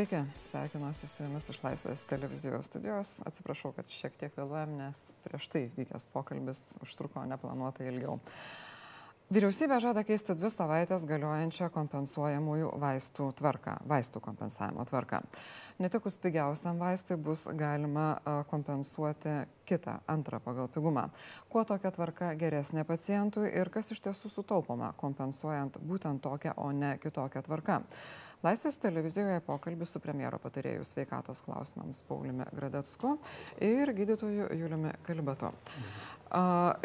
Sveiki, sveikinuosi su jumis iš Laisvės televizijos studijos. Atsiprašau, kad šiek tiek vėluojam, nes prieš tai vykęs pokalbis užtruko neplanuotai ilgiau. Vyriausybė žada keisti dvi savaitės galiojančią kompensuojamųjų vaistų tvarką, vaistų kompensavimo tvarką. Netikus pigiausiam vaistui bus galima kompensuoti kitą, antrą pagal pigumą. Kuo tokia tvarka geresnė pacientui ir kas iš tiesų sutaupoma, kompensuojant būtent tokią, o ne kitokią tvarką. Laisvės televizijoje pokalbis su premjero patarėjų sveikatos klausimams Pauliumi Gradecku ir gydytoju Juliumi Kalibatu.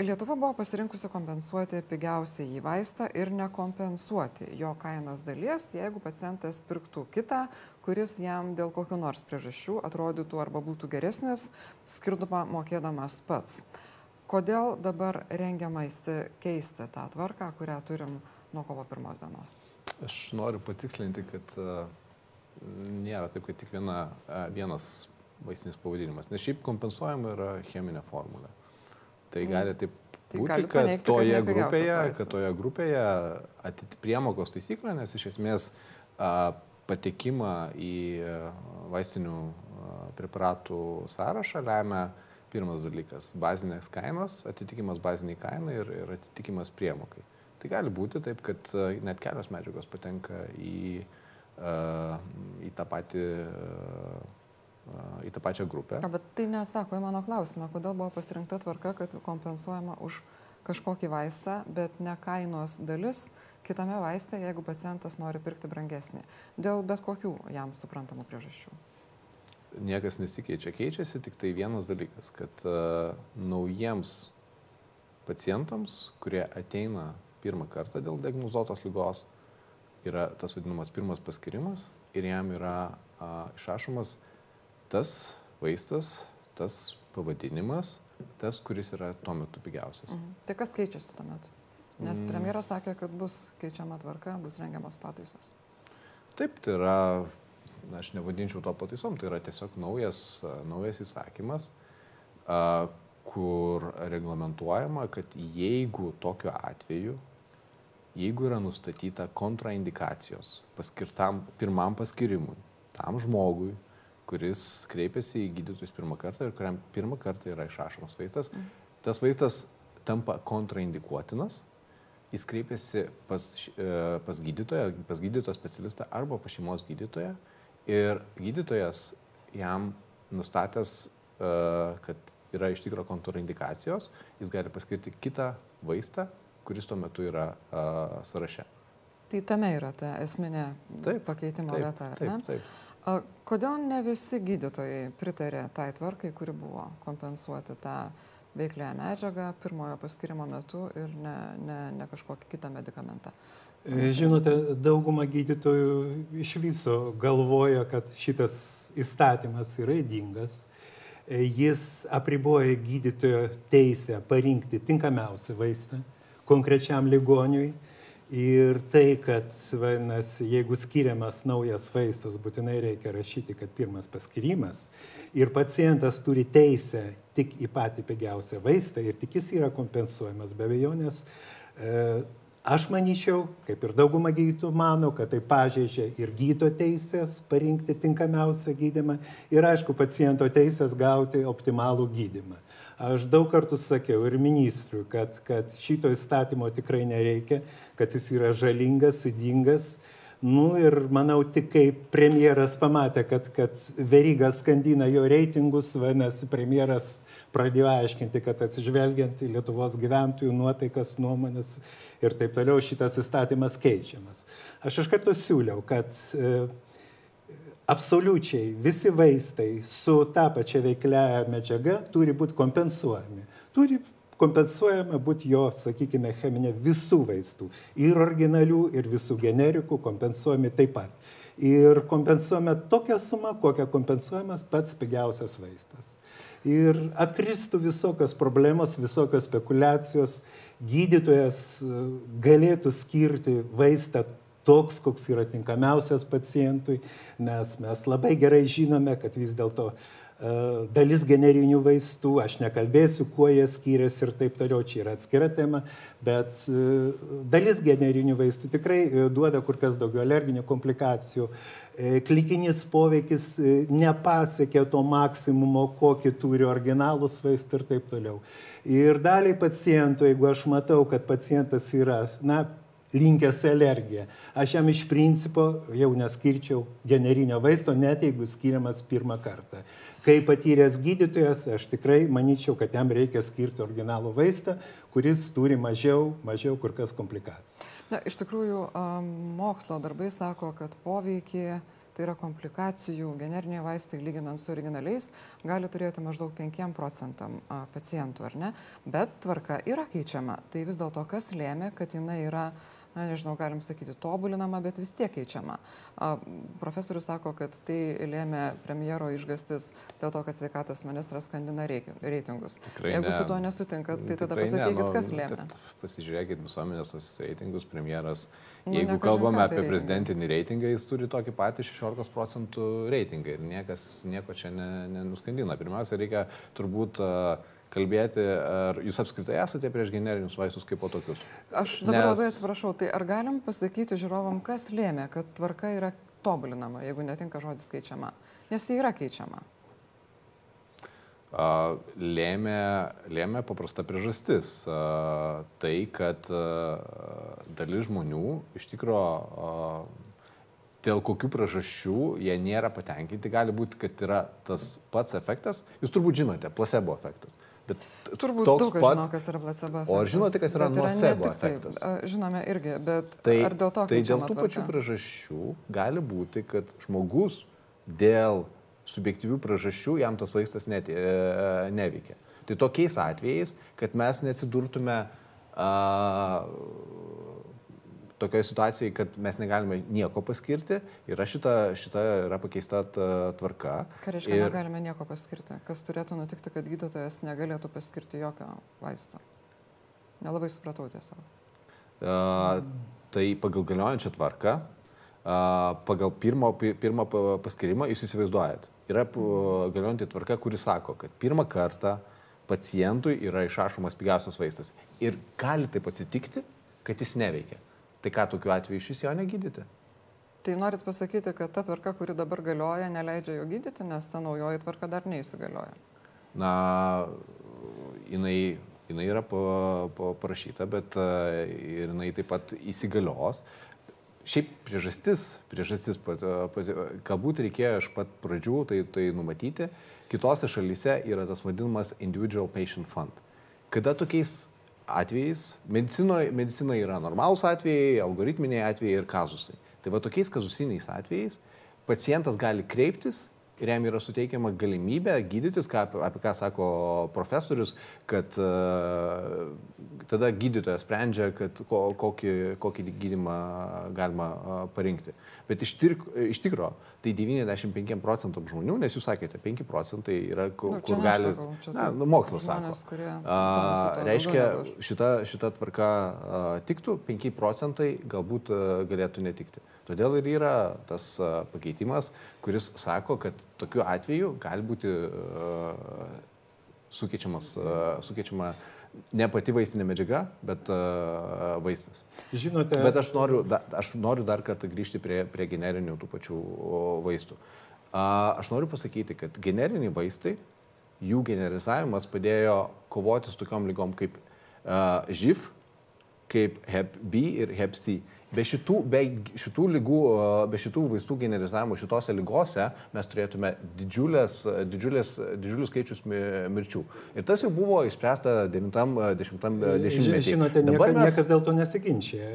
Lietuva buvo pasirinkusi kompensuoti pigiausiai į vaistą ir nekompensuoti jo kainos dalies, jeigu pacientas pirktų kitą, kuris jam dėl kokiu nors priežasčių atrodytų arba būtų geresnis, skirtumą mokėdamas pats. Kodėl dabar rengiamasi keisti tą tvarką, kurią turim nuo kovo pirmos dienos? Aš noriu patikslinti, kad uh, nėra taip, kad tik viena, uh, vienas vaistinis pavadinimas, nes šiaip kompensuojama yra cheminė formulė. Tai mm. gali taip tai būti, gali kad, paneigti, toje kad, grupėje, kad toje grupėje priemokos taisyklę, nes iš esmės uh, patekimą į vaistinių preparatų sąrašą lemia pirmas dalykas - bazinės kainos, atitikimas baziniai kainai ir, ir atitikimas priemokai. Tai gali būti taip, kad e, net kelios medžiagos patenka į, e, į, tą, patį, e, į tą pačią grupę. Ja, bet tai nesako į mano klausimą, kodėl buvo pasirinkta tvarka, kad kompensuojama už kažkokį vaistą, bet ne kainos dalis kitame vaiste, jeigu pacientas nori pirkti brangesnį. Dėl bet kokių jam suprantamų priežasčių. Niekas nesikeičia, keičiasi tik tai vienas dalykas, kad uh, naujiems pacientams, kurie ateina pirmą kartą dėl diagnozuotos lygos, yra tas vadinamas pirmas paskirimas ir jam yra a, išrašomas tas vaistas, tas pavadinimas, tas, kuris yra tuo metu pigiausias. Mhm. Tai kas keičiasi tuo metu? Nes mm. premjeras sakė, kad bus keičiama tvarka, bus rengiamas pataisos. Taip, tai yra, na, aš nevadinčiau to pataisom, tai yra tiesiog naujas, naujas įsakymas, kur reglamentuojama, kad jeigu tokiu atveju jeigu yra nustatyta kontraindikacijos paskirtam pirmam paskirimui, tam žmogui, kuris kreipiasi į gydytojus pirmą kartą ir kuriam pirmą kartą yra išrašomas vaistas, mm. tas vaistas tampa kontraindikuotinas, jis kreipiasi pas, e, pas gydytoją, pas gydytojo specialistą arba pas šeimos gydytoją ir gydytojas jam nustatęs, e, kad yra iš tikrųjų kontraindikacijos, jis gali paskirti kitą vaistą, kuris tuo metu yra a, sąraše. Tai tame yra ta esminė taip, pakeitimo taip, vieta, ar taip, ne? Taip. A, kodėl ne visi gydytojai pritarė tai tvarkai, kuri buvo kompensuoti tą veiklę medžiagą pirmojo paskirimo metu ir ne, ne, ne kažkokį kitą medikamentą? E, žinote, dauguma gydytojų iš viso galvoja, kad šitas įstatymas yra įdingas. E, jis apriboja gydytojo teisę parinkti tinkamiausią vaistą konkrečiam ligoniui. Ir tai, kad, vadinasi, jeigu skiriamas naujas vaistas, būtinai reikia rašyti, kad pirmas paskirimas ir pacientas turi teisę tik į patį pigiausią vaistą ir tik jis yra kompensuojamas be abejonės. E, aš manyčiau, kaip ir dauguma gydytojų mano, kad tai pažeidžia ir gydo teisės parinkti tinkamiausią gydimą ir aišku paciento teisės gauti optimalų gydimą. Aš daug kartų sakiau ir ministrui, kad, kad šito įstatymo tikrai nereikia, kad jis yra žalingas, įdingas. Nu ir manau, tik kai premjeras pamatė, kad, kad verygas skandina jo reitingus, vadinasi, premjeras pradėjo aiškinti, kad atsižvelgiant į Lietuvos gyventojų nuotaikas, nuomonės ir taip toliau šitas įstatymas keičiamas. Aš iš karto siūliau, kad e, absoliučiai visi vaistai su ta pačia veikliaja medžiaga turi būti kompensuojami. Turi kompensuojama būti jo, sakykime, cheminė visų vaistų. Ir originalių, ir visų generikų kompensuojami taip pat. Ir kompensuojame tokią sumą, kokią kompensuojamas pats pigiausias vaistas. Ir atkristų visokios problemos, visokios spekulacijos. Gydytojas e, galėtų skirti vaistą toks, koks yra tinkamiausias pacientui, nes mes labai gerai žinome, kad vis dėlto dalis generinių vaistų, aš nekalbėsiu, kuo jie skiriasi ir taip toliau, čia yra atskira tema, bet dalis generinių vaistų tikrai duoda kur kas daugiau alerginių komplikacijų. Klikinis poveikis nepasiekė to maksimumo, kokį turi originalus vaistai ir taip toliau. Ir daliai pacientų, jeigu aš matau, kad pacientas yra, na, linkęs alergiją. Aš jam iš principo jau neskirčiau generinio vaisto, net jeigu skiriamas pirmą kartą. Kai patyręs gydytojas, aš tikrai manyčiau, kad jam reikia skirti originalų vaistą, kuris turi mažiau, mažiau kur kas komplikacijų. Na, iš tikrųjų, mokslo darbai sako, kad poveikį tai yra komplikacijų generiniai vaistai lyginant su originaliais gali turėti maždaug 5 procentam pacientų, ar ne? Bet tvarka yra keičiama. Tai vis dėlto kas lėmė, kad jinai yra na nežinau, galim sakyti, tobulinama, bet vis tiek keičiama. Profesorius sako, kad tai lėmė premjero išgastis dėl to, kad sveikatos ministras skandina reitingus. Tikrai Jeigu ne. su tuo nesutinkat, tai tada pasakykit, ne, nu, kas lėmė. Pasižiūrėkit visuomenės reitingus, premjeras. Nu, Jeigu kalbame apie reitingą. prezidentinį reitingą, jis turi tokį patį 16 procentų reitingą ir niekas nieko čia nenuskandina. Pirmiausia, reikia turbūt uh, kalbėti, ar jūs apskritai esate prieš generinius vaistus kaip po tokius? Aš dabar Nes... labai atsiprašau, tai ar galim pasakyti žiūrovam, kas lėmė, kad tvarka yra tobulinama, jeigu netinka žodis keičiama? Nes tai yra keičiama. Lėmė, lėmė paprasta priežastis. Tai, kad dalis žmonių iš tikrųjų dėl kokių priežasčių jie nėra patenkinti, gali būti, kad yra tas pats efektas, jūs turbūt žinote, placebo efektas. Bet turbūt daug kas pat... žino, kas yra placebo efektas. O ar žinote, kas yra nocebo efektas? Tai, žinome irgi, bet tai, ar dėl to, tai dėl tų pačių priežasčių gali būti, kad žmogus dėl subjektyvių priežasčių jam tas vaistas net, e, neveikia. Tai tokiais atvejais, kad mes neatsidurtume a, tokioje situacijoje, kad mes negalime nieko paskirti, yra šita, šita yra pakeista tvarka. Ką reiškia, ir... negalime nieko paskirti? Kas turėtų nutikti, kad gydytojas negalėtų paskirti jokio vaisto? Nelabai supratau tiesiog. Uh, tai pagal galiojančią tvarką, uh, pagal pirmo, pirmą paskirimą jūs įsivaizduojat. Yra galiojanti tvarka, kuri sako, kad pirmą kartą pacientui yra išrašomas pigiausias vaistas. Ir gali taip atsitikti, kad jis neveikia. Tai ką tokiu atveju iš vis jo negydyti? Tai norit pasakyti, kad ta tvarka, kuri dabar galioja, neleidžia jo gydyti, nes ta naujoji tvarka dar neįsigalioja? Na, jinai, jinai yra parašyta, bet ir jinai taip pat įsigalios. Šiaip priežastis, priežastis pat, pat, galbūt reikėjo iš pat pradžių tai, tai numatyti. Kitose šalyse yra tas vadinamas Individual Patient Fund. Kada tokiais atvejais, medicinoje medicina yra normalūs atvejai, algoritminiai atvejai ir kazusai. Tai va tokiais kazusiniais atvejais pacientas gali kreiptis ir jam yra suteikiama galimybė gydytis, ką, apie ką sako profesorius, kad uh, tada gydytojas sprendžia, kad ko, kokį, kokį gydimą galima uh, parinkti. Bet iš, tirk, iš tikro, tai 95 procentam žmonių, nes jūs sakėte, 5 procentai yra, kur, nu, kur gali... Na, nu, mokslas sako. A, reiškia, šita, šita tvarka a, tiktų, 5 procentai galbūt a, galėtų netikti. Todėl ir yra tas pakeitimas, kuris sako, kad tokiu atveju gali būti a, sukeičiamas, a, sukeičiama ne pati vaistinė medžiaga, bet uh, vaistas. Žinote. Bet aš noriu, da, aš noriu dar kartą grįžti prie, prie generinių tų pačių vaistų. Uh, aš noriu pasakyti, kad generiniai vaistai, jų generizavimas padėjo kovoti su tokiom lygom kaip uh, živ, kaip hep B ir hep C. Uh, Be šitų, be šitų lygų, be šitų vaistų generizavimo šitose lygose mes turėtume didžiulės, didžiulės, didžiulius skaičius mirčių. Ir tas jau buvo išspręsta 90-10-metyje. Žinote, nieka, mes... niekas dėl to nesiginčia.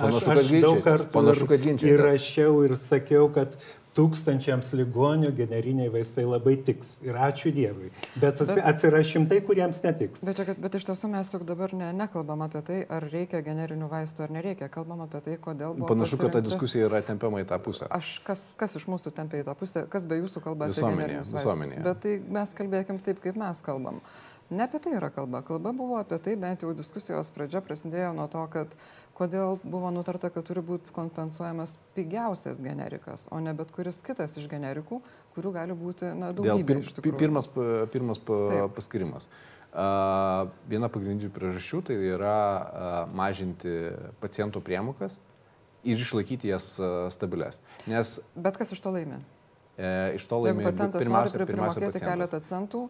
Panašu, aš, aš daug kartų ir rašiau ir sakiau, kad tūkstančiams ligonių generiniai vaistai labai tiks. Ir ačiū Dievui. Bet, bet atsiras šimtai, kuriems netiks. Bet, čia, bet iš tiesų mes juk dabar ne, nekalbam apie tai, ar reikia generinių vaistų ar nereikia. Kalbam apie tai, kodėl buvo. Panašu, kad ta diskusija yra tempiama į tą pusę. Aš kas, kas iš mūsų tempia į tą pusę, kas be jūsų kalba apie generinius vaistus. Bet tai mes kalbėkim taip, kaip mes kalbam. Ne apie tai yra kalba. Kalba buvo apie tai, bent jau diskusijos pradžia prasidėjo nuo to, kad kodėl buvo nutarta, kad turi būti kompensuojamas pigiausias generikas, o ne bet kuris kitas iš generikų, kurių gali būti na, daugybė. Dėl, pirmas, pirmas Taip. paskirimas. Uh, viena pagrindinių priežasčių tai yra uh, mažinti pacientų priemokas ir išlaikyti jas uh, stabilės. Nes, Bet kas iš to laimi? E, iš to laimi. Jeigu pacientas pirmiausia, nori primokėti keletą centų,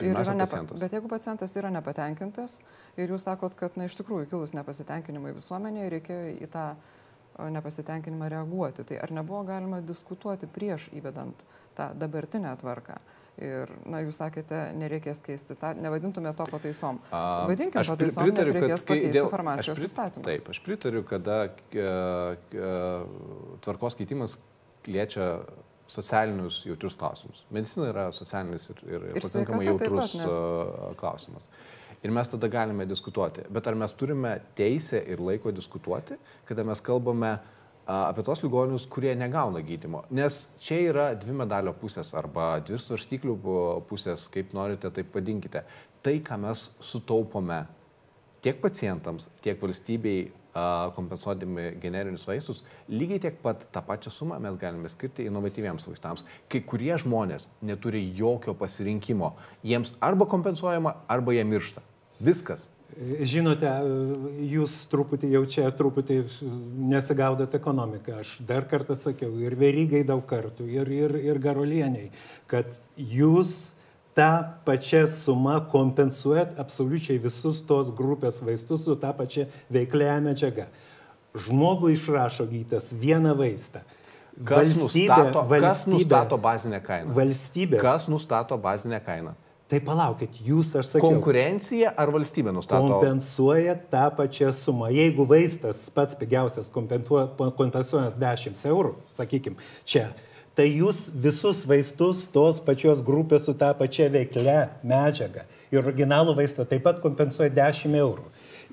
Yra nepa, bet jeigu pacientas yra nepatenkintas ir jūs sakot, kad na, iš tikrųjų kilus nepasitenkinimui visuomenėje reikėjo į tą nepasitenkinimą reaguoti, tai ar nebuvo galima diskutuoti prieš įvedant tą dabartinę tvarką? Ir, na, jūs sakėte, nereikės keisti, tą, nevadintume to pataisom. Vadinkime pataisom, pritariu, nes reikės pakeisti dėl, farmacijos prit, įstatymą. Taip, aš pritariu, kada tvarkos keitimas liečia socialinius jautrius klausimus. Medicina yra socialinis ir, ir, ir pakankamai jautrus pat, nes... klausimas. Ir mes tada galime diskutuoti. Bet ar mes turime teisę ir laiko diskutuoti, kada mes kalbame apie tos ligonius, kurie negauna gydimo. Nes čia yra dvi medalio pusės arba dvi svarstyklių pusės, kaip norite, taip vadinkite. Tai, ką mes sutaupome tiek pacientams, tiek valstybei kompensuodami generinius vaistus, lygiai tiek pat tą pačią sumą mes galime skirti inovatyviems vaistams. Kai kurie žmonės neturi jokio pasirinkimo, jiems arba kompensuojama, arba jie miršta. Viskas. Žinote, jūs truputį jau čia truputį nesigaudat ekonomiką. Aš dar kartą sakiau ir verygai daug kartų, ir, ir, ir garolieniai, kad jūs tą pačią sumą kompensuojat absoliučiai visus tos grupės vaistus su tą pačią veikliają medžiagą. Žmogui išrašo gytas vieną vaistą. Kas valstybė, nustato, valstybė, kas nustato bazinę kainą? Valstybė. Kas nustato bazinę kainą? Tai palaukit, jūs aš sakiau. Konkurencija ar valstybė nustato? Kompensuoja tą pačią sumą. Jeigu vaistas pats pigiausias kompensuojas 10 eurų, sakykime, čia tai jūs visus vaistus tos pačios grupės su tą pačia veiklia medžiaga ir originalų vaistą taip pat kompensuoja 10 eurų.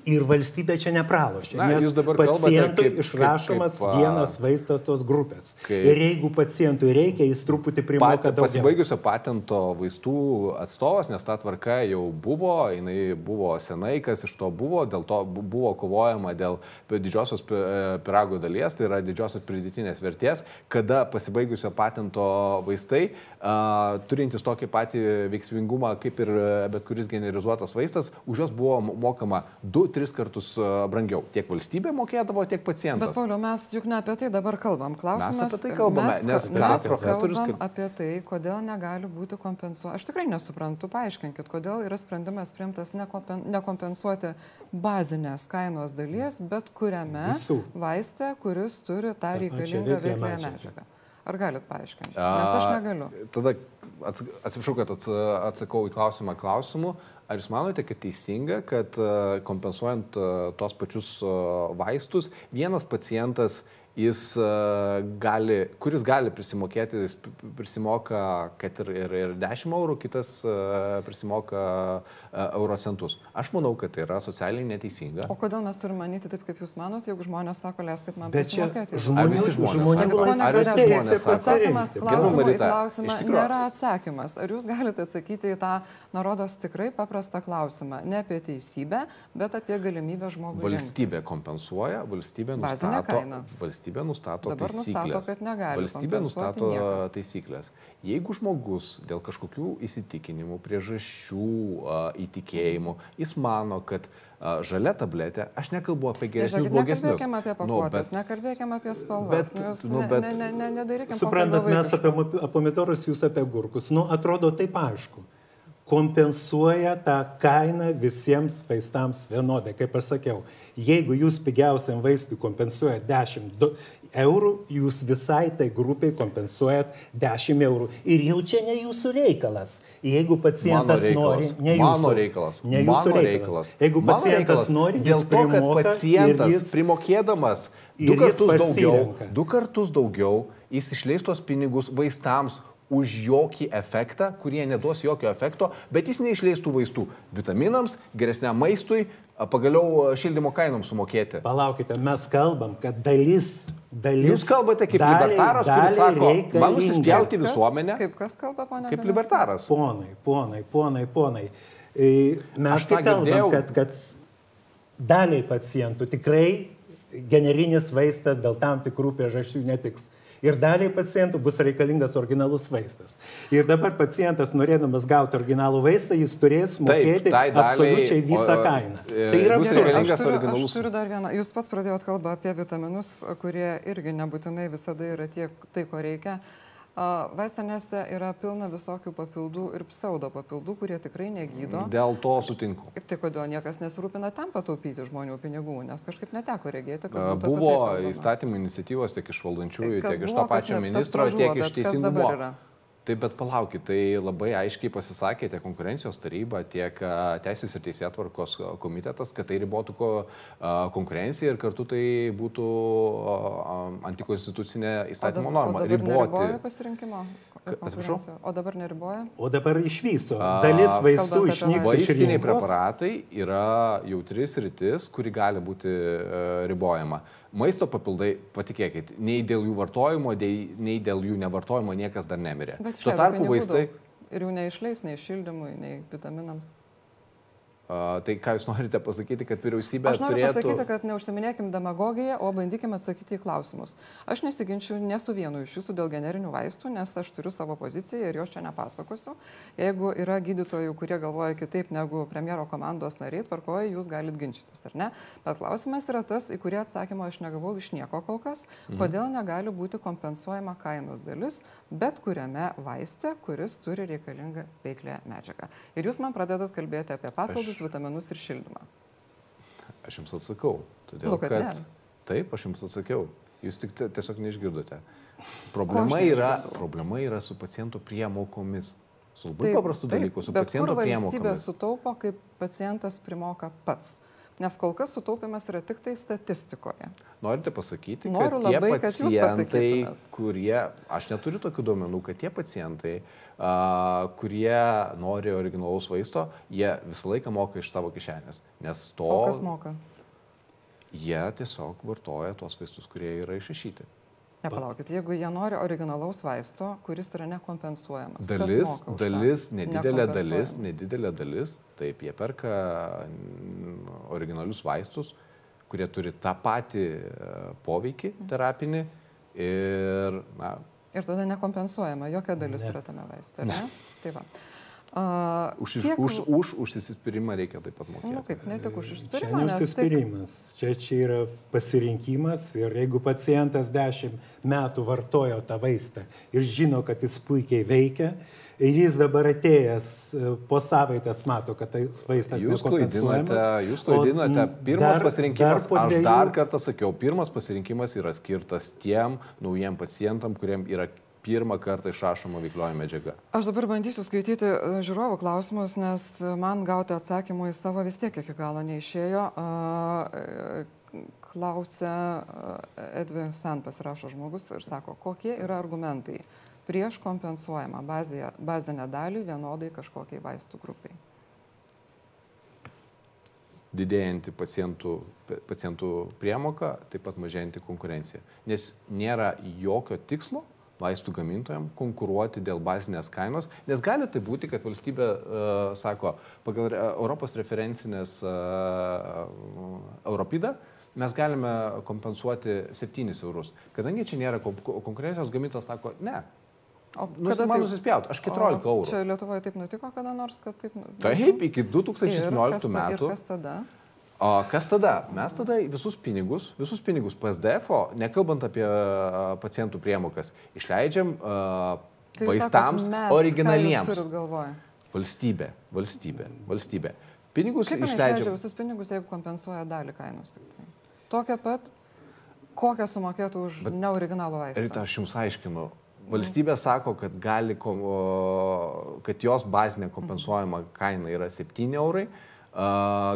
Ir valstybė čia nepralošia, Na, nes pacientui kaip, išrašomas kaip, kaip, vienas vaistas tos grupės. Kaip, ir jeigu pacientui reikia, jis truputį primoka daugiau. Pasibaigusio patento vaistų atstovas, nes ta tvarka jau buvo, jinai buvo senai, kas iš to buvo, dėl to buvo kovojama dėl didžiosios pirago dalies, tai yra didžiosios pridėtinės vertės, kada pasibaigusio patento vaistai, a, turintys tokį patį veiksmingumą kaip ir bet kuris generizuotas vaistas, už juos buvo mokama 2 tris kartus e, brangiau. Tiek valstybė mokėdavo, tiek pacientas. Bet, Pauliu, mes juk ne apie tai dabar kalbam. Klausimas, mes apie tai kalbame, mes, nes mes profesorius kalbam kaip... apie tai, kodėl negali būti kompensuoti. Aš tikrai nesuprantu, paaiškinkit, kodėl yra sprendimas priimtas nekompen... nekompensuoti bazinės kainos dalies, bet kuriame Visų. vaiste, kuris turi tą reikalingą veikliąją medžiagą. Ar galit paaiškinti? Nes aš negaliu. A, tada atsiprašau, kad atsakau į klausimą klausimu. Ar jūs manote, kad teisinga, kad e, kompensuojant e, tos pačius e, vaistus, vienas pacientas jis gali, kuris gali prisimokėti, jis prisimoka, kad ir, ir, ir 10 eurų, kitas prisimoka euro centus. Aš manau, kad tai yra socialiai neteisinga. O kodėl mes turime manyti taip, kaip jūs manote, jeigu žmonės sako, leiskit man Bet prisimokėti? Žmonės, visi žmonės, žmonės, ar visi žmonės atsakymas klausimų į klausimą nėra atsakymas. Ar jūs galite atsakyti į tą, narodos tikrai paprastą klausimą, ne apie teisybę, bet apie galimybę žmogui. Valstybė rinktis. kompensuoja, valstybė nustato, valstybė valstybė nustato Dabar taisyklės. Nustato, kad negali valstybė nustato niekas. taisyklės. Jeigu žmogus dėl kažkokių įsitikinimų, priežasčių, įtikėjimų, jis mano, kad žalia tabletė, aš nekalbu apie geresnius, blogesnius. Nekalbėkime apie pakuotės, nu, nekalbėkime apie spalvas. Bet, nu, nu, bet, ne, ne, ne, suprantat, mes apie pomidorus, jūs apie gurkus. Nu, atrodo taip aišku kompensuoja tą kainą visiems vaistams vienodai. Kaip aš sakiau, jeigu jūs pigiausiam vaistui kompensuojat 10 eurų, jūs visai tai grupiai kompensuojat 10 eurų. Ir jau čia ne jūsų reikalas. Jeigu pacientas nori, ne jūsų Mano reikalas. Ne jūsų Mano reikalas. Jeigu Mano pacientas reikalas. nori, dėl to, kad pacientas jis, primokėdamas du kartus, daugiau, du kartus daugiau, jis išleis tos pinigus vaistams, už jokį efektą, kurie neduos jokio efekto, bet jis neišleis tų vaistų vitaminams, geresniam maistui, pagaliau šildymo kainoms sumokėti. Palaukite, mes kalbam, kad dalis. dalis Jūs kalbate kaip daliai, libertaras, kuris sako, man nusispjauti visuomenę. Kaip kas kalba, ponai? Kaip libertaras. Ponai, ponai, ponai, ponai. Mes tai kalbam, kad, kad daliai pacientų tikrai generinis vaistas dėl tam tikrų priežasčių netiks. Ir daliai pacientų bus reikalingas originalus vaistas. Ir dabar pacientas, norėdamas gauti originalų vaistą, jis turės mokėti Taip, tai daliai, absoliučiai visą o, kainą. E, tai yra reikalingas originalus. Aš turiu dar vieną. Jūs pats pradėjot kalbą apie vitaminus, kurie irgi nebūtinai visada yra tiek tai, ko reikia. Vaistinėse yra pilna visokių papildų ir pseudo papildų, kurie tikrai negydo. Dėl to sutinku. Kaip tai kodėl niekas nesirūpina tam pataupyti žmonių pinigų, nes kažkaip neteko regėti, kad buvo tai įstatymų iniciatyvos tiek iš valdančiųjų, tiek iš to pačio ministro, tiek iš teisingumo. Taip, bet palaukit, tai labai aiškiai pasisakė tiek konkurencijos taryba, tiek Teisės ir Teisėtvarkos komitetas, kad tai ribotų konkurenciją ir kartu tai būtų antikonstitucinė įstatymo norma. Riboti. pasirinkimo. Atsiprašau. O dabar neriboja? O dabar iš viso. Dalis vaistų išnyks. Vaistiniai preparatai yra jautris rytis, kuri gali būti ribojama. Maisto papildai, patikėkit, nei dėl jų vartojimo, nei dėl jų nevartojimo niekas dar nemirė. Bet Tuo tarpu vaistai. Ir jų neišleis nei šildymui, nei vitaminams. Tai ką Jūs norite pasakyti, kad vyriausybė Aš noriu turėtų... pasakyti, kad neužsiminėkim demagogiją, o bandykim atsakyti į klausimus. Aš nesiginčiu ne su vienu iš jūsų dėl generinių vaistų, nes aš turiu savo poziciją ir jos čia nepasakosiu. Jeigu yra gydytojų, kurie galvoja kitaip negu premjero komandos nariai, tvarkoja, jūs galite ginčytis, ar ne? Bet klausimas yra tas, į kurį atsakymą aš negavau iš nieko kol kas, mhm. kodėl negali būti kompensuojama kainos dalis bet kuriame vaiste, kuris turi reikalingą veiklę medžiagą. Ir jūs man pradedat kalbėti apie papildus aš, vitaminus ir šildymą. Aš jums atsakau. Todėl, nu, kad, kad ne. taip, aš jums atsakiau. Jūs tik tiesiog neišgirdote. Problema yra, problema yra su pacientų priemokomis. Su labai paprastu dalyku, su pacientų priemokomis. Valstybė sutaupo, kaip pacientas primoka pats. Nes kol kas sutaupimas yra tik tai statistikoje. Norite pasakyti, Noriu kad labai, tie pacientai, kad kurie, aš neturiu tokių duomenų, kad tie pacientai, uh, kurie nori originalaus vaisto, jie visą laiką moka iš savo kišenės. Nes to... O kas moka? Jie tiesiog vartoja tuos vaistus, kurie yra išrašyti. Nepalaukit, jeigu jie nori originalaus vaisto, kuris yra nekompensuojamas. Dalis, dalis nedidelė dalis, nedidelė dalis, taip, jie perka originalius vaistus, kurie turi tą patį e, poveikį mhm. terapinį ir, na. Ir tada nekompensuojama, jokia dalis ne. yra tame vaiste, ne? ne? Tai va. Uh, už, kiek... už, už užsispyrimą reikia taip pat mokėti. Na, nu, kaip, ne tik už užsispyrimą. Čia ne užsispyrimas, tai... čia, čia yra pasirinkimas ir jeigu pacientas dešimt metų vartojo tą vaistą ir žino, kad jis puikiai veikia, ir jis dabar atėjęs e, po savaitės mato, kad tas vaistas jūs klaidinate, jūs klaidinate. Pirmas dar, pasirinkimas, dar dviejų... aš dar kartą sakiau, pirmas pasirinkimas yra skirtas tiem naujiem pacientam, kuriem yra pirmą kartą išrašoma veiklioji medžiaga. Aš dabar bandysiu skaityti e, žiūrovų klausimus, nes man gauti atsakymų į savo vis tiek iki galo neišėjo. E, klausia e, Edvi San pasirašo žmogus ir sako, kokie yra argumentai prieš kompensuojamą bazę, bazinę dalį vienodai kažkokiai vaistų grupiai. Didėjanti pacientų, pacientų priemoka, taip pat mažėjanti konkurencija. Nes nėra jokio tikslo vaistų gamintojams konkuruoti dėl bazinės kainos, nes gali tai būti, kad valstybė uh, sako, pagal Europos referencinės uh, Europidą mes galime kompensuoti 7 eurus. Kadangi čia nėra konkurencijos, gamintojas sako, ne. O nu, kada man nusispjaut, aš 14 eurų. Čia Lietuvoje taip nutiko kada nors, kad taip nutiko? Taip, iki 2017 ir metų. Ir kas tada? O kas tada? Mes tada visus pinigus, visus pinigus PSDF, nekalbant apie pacientų priemokas, išleidžiam uh, vaistams originaliems. Valstybė, valstybė, valstybė. Pinigus Kaip išleidžia visus pinigus, jeigu kompensuoja dalį kainos tik tai. Tokia pat, kokią sumokėtų už Bet, neoriginalų vaistą. Ir aš jums aiškinu, Valstybė sako, kad, gali, kad jos bazinė kompensuojama kaina yra 7 eurai,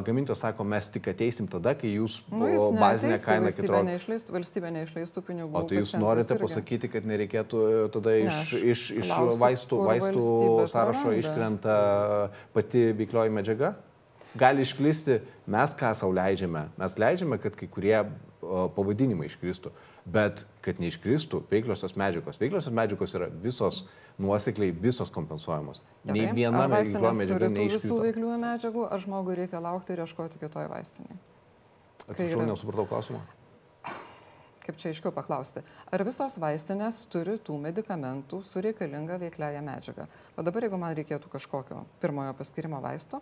Gamintojas sako, mes tik ateisim tada, kai jūs nu, jūs bazinę kainą valstybė neišleistų, valstybė neišleistų pinigų. O tai jūs norite irgi. pasakyti, kad nereikėtų e, tada iš, ne, iš, iš vaistų, vaistų sąrašo praranda. iškrenta pati veiklioji medžiaga? Gali išklisti, mes ką savo leidžiame? Mes leidžiame, kad kai kurie pavadinimai iškristų, bet kad neiškristų veikliosios medžiagos. Veikliosios medžiagos yra visos uh, nuosekliai visos kompensuojamos. Nei viena veikla medžiaga tų visų neiškrito. veikliųjų medžiagų, ar žmogui reikia laukti ir ieškoti kitoje vaistinėje? Atsiprašau, yra- nesupratau klausimą. Kaip čia aiškiau paklausti, ar visos vaistinės turi tų medikamentų su reikalinga veikliaja medžiaga? O dabar, jeigu man reikėtų kažkokio pirmojo paskirimo vaisto,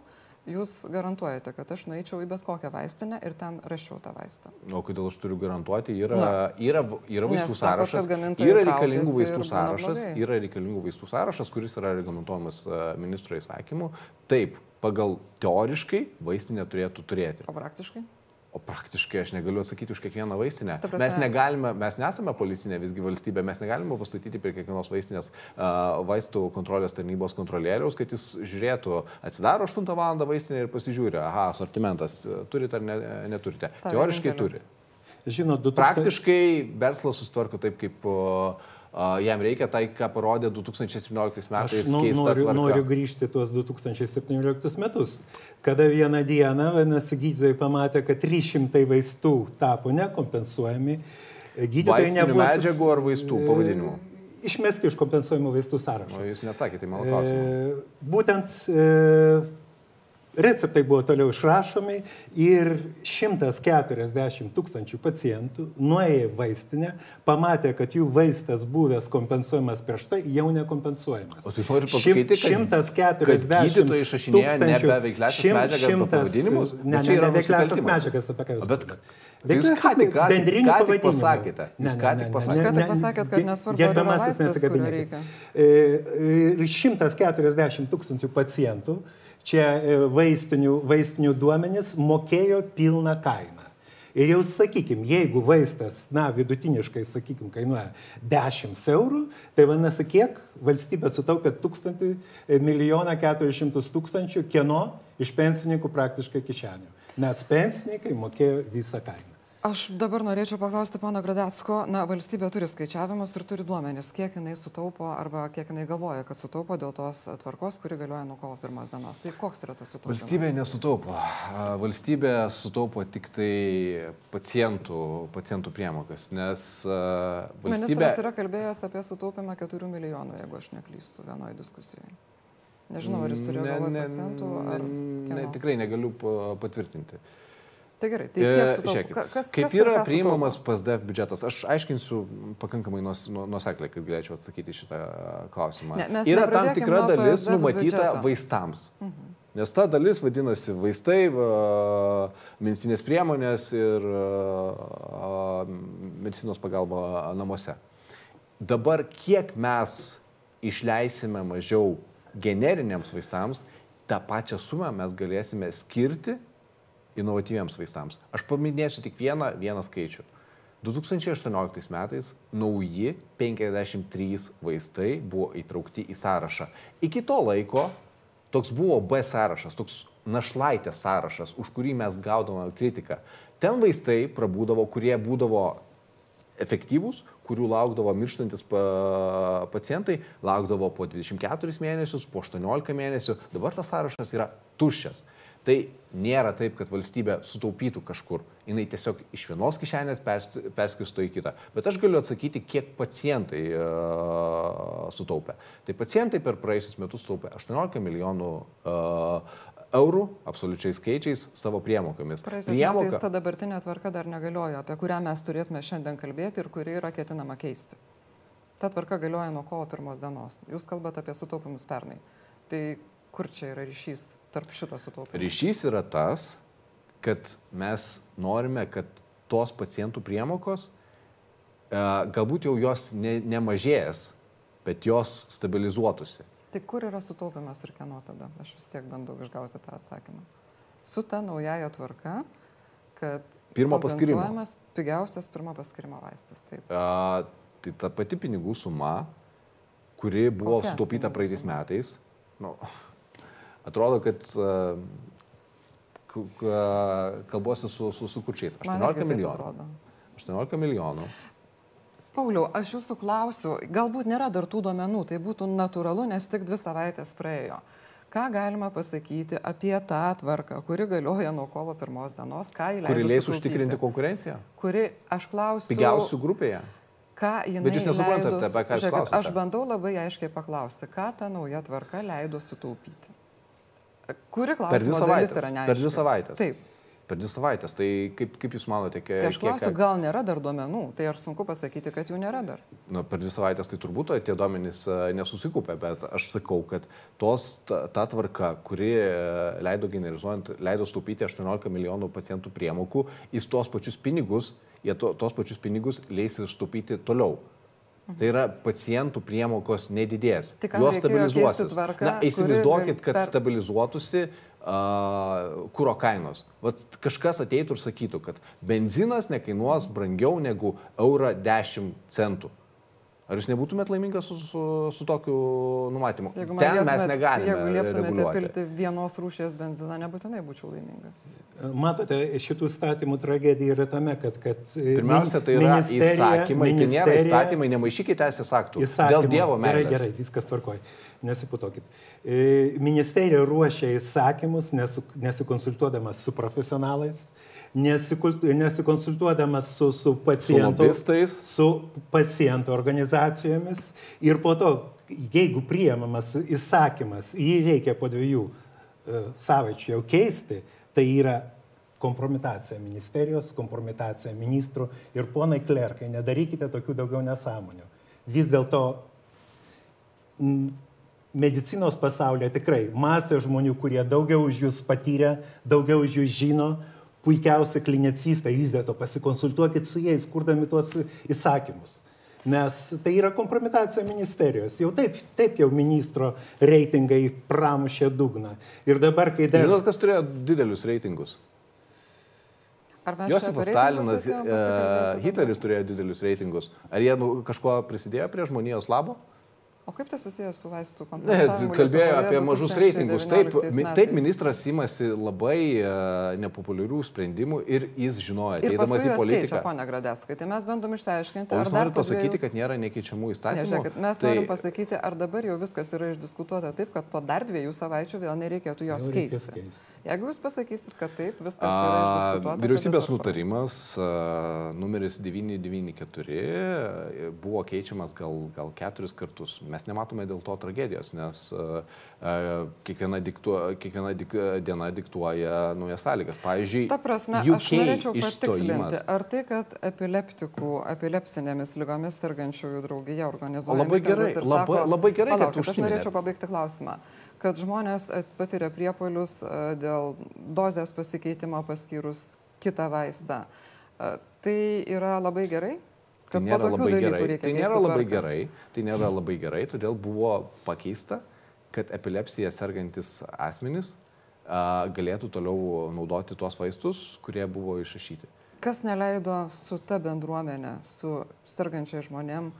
jūs garantuojate, kad aš nueičiau į bet kokią vaistinę ir ten raščiau tą vaistą. O kodėl aš turiu garantuoti, yra, Na. yra, yra Nes vaistų sakot, sąrašas, gamintojai yra reikalingų vaistų sąrašas, yra reikalingų vaistų sąrašas, kuris yra reglamentuojamas e, ministro įsakymu. Taip, pagal teoriškai vaistinė turėtų turėti. O praktiškai? O praktiškai aš negaliu atsakyti už kiekvieną vaistinę. Prasme- Mes negalime, mes nesame policinė visgi valstybė, mes negalime pastatyti prie kiekvienos vaistinės uh, vaistų kontrolės tarnybos kontrolieriaus, kad jis žiūrėtų, atsidaro 8 val. vaistinė ir pasižiūri, aha, asortimentas, e, turite ar ne, neturite. Ta Teoriškai vienintelė. turi. Žinot, 2000... Praktiškai verslas sustvarko taip, kaip uh, jam reikia, tai ką parodė 2017 Aš metais nu, keista noriu, tvarka. noriu grįžti tuos 2017 metus, kada vieną dieną, vadinasi, gydytojai pamatė, kad 300 vaistų tapo nekompensuojami. Gydytojai nebuvo medžiagų ar vaistų pavadinimų? E, Išmesti iš kompensuojamų vaistų sąrašo. O jūs mano klausimą. E, būtent e, receptai buvo toliau išrašomi ir 140 tūkstančių pacientų nuėjo į vaistinę, pamatė, kad jų vaistas buvęs kompensuojamas prieš tai jau nekompensuojamas. O tai norit pasakyti, kad- 140 kad gydytojai išrašinėja tūkstančių- nebe veikliąsias šim- medžiagas, bet pavadinimus? Ne, Bet ne, ne nusikaltimas. medžiagas, apie ką jūs Bet kalbate. tai jūs ką tik- ką ką tik pasakėte? Jūs Ne, ką ne, tik ne, pasakėte? Ne, tik ne, pasakėt, kad nesvarbu, gerbiamasis, vaistas, kurio nesikabinėkit. reikia. E, Ir 140 tūkstančių pacientų čia e, vaistinių, vaistinių duomenys mokėjo pilną kainą. Ir jau sakykime, jeigu vaistas, na, vidutiniškai, sakykime, kainuoja 10 eurų, tai vadinasi, kiek valstybė sutaupė 1000 milijoną 400 tūkstančių, kieno iš pensininkų praktiškai kišenių. Nes pensininkai mokėjo visą kainą. Aš dabar norėčiau paklausti pono Gradecko, na, valstybė turi skaičiavimus ir turi duomenis, kiek jinai sutaupo arba kiek jinai galvoja, kad sutaupo dėl tos tvarkos, kuri galioja nuo kovo pirmos dienos. Tai koks yra tas sutaupimas? Valstybė nesutaupo. Valstybė sutaupo tik tai pacientų, pacientų priemokas, nes valstybė... Ministras yra kalbėjęs apie sutaupimą 4 milijonų, jeigu aš neklystu vienoje diskusijoje. Nežinau, ar jis turėjo galvoje pacientų ar... ne, kieno. tikrai negaliu pa- patvirtinti. Tai gerai, tai E, kiek sutaupo? žiūrėkit, Ka- Kas, kaip kas yra ką priimamas? PSDF biudžetas? Aš aiškinsiu pakankamai nu- nuosekliai, kad galėčiau atsakyti šitą klausimą. Ne, yra tam tikra dalis PSDF numatyta biudžeto. vaistams. Nes ta dalis vadinasi vaistai, va, medicinės priemonės ir a, medicinos pagalba namuose. Dabar kiek mes išleisime mažiau generiniams vaistams, tą pačią sumą mes galėsime skirti inovatyviems vaistams. Aš paminėsiu tik vieną, vieną skaičių. 2018 metais nauji 53 vaistai buvo įtraukti į sąrašą. Iki to laiko toks buvo B sąrašas, toks našlaitės sąrašas, už kurį mes gaudavome kritiką. Ten vaistai prabūdavo, kurie būdavo efektyvūs, kurių laukdavo mirštantis pa, pacientai, laukdavo po 24 mėnesius, po 18 mėnesių, dabar tas sąrašas yra tuščias. Tai nėra taip, kad valstybė sutaupytų kažkur, jinai tiesiog iš vienos kišenės pers- perskirsto į kitą. Bet aš galiu atsakyti, kiek pacientai uh, sutaupė. Tai pacientai per praėjusius metus sutaupė 18 milijonų uh, eurų, absoliučiai skaičiais, savo priemokomis. Praėjusiais metais ta dabartinė tvarka dar negaliojo, apie kurią mes turėtume šiandien kalbėti ir kuri yra ketinama keisti. Ta tvarka galioja nuo kovo pirmos dienos. Jūs kalbate apie sutaupimus pernai. Tai kur čia yra ryšys tarp šito sutaupimo? Ryšys yra tas, kad mes norime, kad tos pacientų priemokos, e, galbūt jau jos ne, nemažės, bet jos stabilizuotųsi. Tai kur yra sutaupimas ir kieno tada? Aš vis tiek bandau išgauti tą atsakymą. Su ta naujaja tvarka, kad Pirmo kompensuojamas pigiausias pirmo paskirimo vaistas. Taip. A, tai ta pati pinigų suma, kuri buvo Kokia sutaupyta praeitais suma? metais, nu, atrodo, kad k- kalbuosi su, su, su kurčiais. Man 18 irgi taip milijonų. atrodo. 18 milijonų. Pauliau, aš jūsų klausiu, galbūt nėra dar tų duomenų, tai būtų natūralu, nes tik dvi savaitės praėjo. Ką galima pasakyti apie tą tvarką, kuri galioja nuo kovo pirmos dienos, ką įleido? Kuri leis užtikrinti konkurenciją Kuri, aš klausiu, pigiausių grupėje. ką jinai Bet jūs nesuprantate, apie ką jūs Žiūrėkit, Aš bandau labai aiškiai paklausti, ką ta nauja tvarka leido sutaupyti. Kuri savaitės. yra neaiški? Per dvi savaitės. Taip. Per dvi savaitės. Tai kaip, kaip jūs manote, kiek... Tai aš klausiu, kiek- gal nėra dar duomenų, tai aš sunku pasakyti, kad jų nėra dar. Nu, per dvi savaitės tai turbūt tie duomenys e, nesusikūpė, bet aš sakau, kad tos, ta, ta tvarka, kuri e, leido generalizuojant, leido staupyti 18 milijonų pacientų priemokų, į tuos pačius pinigus, jie to, tos pačius pinigus leis ir staupyti toliau. Tai yra pacientų priemokos nedidės. Reikėjo keisti stabilizuosis. tvarką, Na, įsivaizduokit, kad per- stabilizuotųsi uh, kūro kainos. Vat kažkas ateitų ir sakytų, kad benzinas nekainuos brangiau negu eurą 10 centų. Ar jūs nebūtumėt laimingas su, su, su tokiu numatymu? Jeigu Ten man mes lieptumėt- negalime. Jeigu lieptumėte pilti vienos rūšies benziną, nebūtinai būčiau laiminga. Matote, šitų statymų tragedija yra tame, kad... kad e, Pirmiausia, tai yra įsakymai, tai nėra įstatymai, nemaišykite teisės aktų. Dėl Dievo Gerai, meilės. gerai, viskas tvarkoj. Nesiputokit. E, Ministerija ruošia įsakymus, nesu, nesikonsultuodamas su profesionalais, nesikul- nesikonsultuodamas su, su pacientu, lobistais. su pacientų organizacijomis ir po to, jeigu priemamas įsakymas, jį reikia po dviejų e, savaičių jau keisti, tai yra kompromitacija ministerijos, kompromitacija ministrų ir ponai klerkai, nedarykite tokių daugiau nesąmonių. Vis dėlto medicinos pasaulyje tikrai masė žmonių, kurie daugiau už jūs patyrė, daugiau už jūs žino, puikiausi klinicistai, vis dėlto pasikonsultuokit su jais, kurdami tuos įsakymus. Nes tai yra kompromitacija ministerijos. Jau taip, taip jau ministro reitingai pramušė dugną. Ir dabar, kai dar... Žinot, kas turėjo didelius reitingus? Josifas Stalinas, e? Hitleris turėjo didelius reitingus. Ar jie nu, kažkuo prisidėjo prie žmonijos labo? O kaip tai susijęs su vaistų Ne, kompensavimu? kalbėjo Lietuvoje apie mažus reitingus. Taip, 2019 mi- metais? taip ministras imasi labai uh, nepopuliarių sprendimų ir jis žinojo, ateidamas į juos keičia, politiką. ponia Gradeskai. Tai mes bandom išsiaiškinti, ar dar norite po pasakyti, dviejų- kad nėra nekeičiamų Ne, įstatymų? žiūrėkit, mes tai norim pasakyti, ar dabar jau viskas yra išdiskutuota taip, kad po dar dviejų savaičių vėl nereikėtų jos Jau keisti. keisti. Jeigu jūs pasakysit, kad taip, viskas yra A, išdiskutuota. Vyriausybės tvarkoj. nutarimas numeris 994 a, buvo keičiamas gal, gal keturis kartus. Mes nematome dėl to tragedijos, nes a, a, kiekviena, diktu, kiekviena dik, diena diktuoja naujas sąlygas. Pavyzdžiui, Ta prasme, UK aš norėčiau patikslinti, ar tai, kad epileptikų, epilepsinėmis lygomis sergančiųjų draugija organizuoja. Labai gerai, ir labai- labai gerai, kad palaukit, aš užsiminėt. norėčiau pabaigti klausimą. Kad žmonės at- patiria priepolius dėl dozės pasikeitimo paskyrus kitą vaistą. Tai yra labai gerai? Tai po nėra labai gerai. Tai nėra labai gerai. Tai nėra labai gerai, todėl buvo pakeista, kad epilepsija sergantis asmenys a, galėtų toliau naudoti tuos vaistus, kurie buvo išrašyti. Kas neleido su ta bendruomenė, su sergančiai žmonėm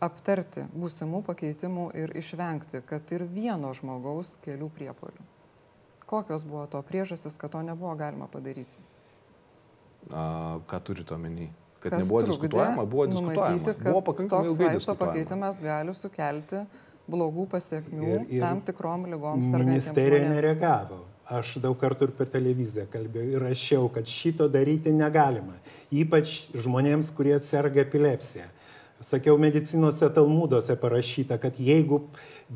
aptarti būsimų pakeitimų ir išvengti, kad ir vieno žmogaus kelių priepolių? Kokios buvo to priežastis, kad to nebuvo galima padaryti? A, ką turite omeny? Kad Kas nebuvo diskutuojama, buvo diskutuojama. numatyti, kad Buvo pakankamai toks ilgai vaisto pakeitimas gali sukelti blogų pasiekmių Ir- ir tam tikrom lygom Ministerija nereagavo. Aš daug kartų ir per televiziją kalbėjau ir rašiau, kad šito daryti negalima. Ypač žmonėms, kurie serga epilepsija. Sakiau, medicinos Talmuduose parašyta, kad jeigu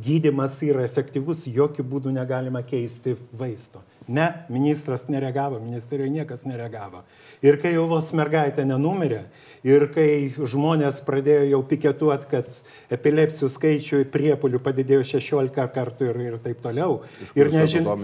gydimas yra efektyvus, jokių būdų negalima keisti vaisto. Ne, ministras nereagavo, ministerijoje niekas nereagavo. Ir kai jau vos mergaitė nenumirė, ir kai žmonės pradėjo jau piketuoti, kad epilepsijų skaičių priepolių padidėjo 16 kartų ir, ir taip toliau. Ir nežinau.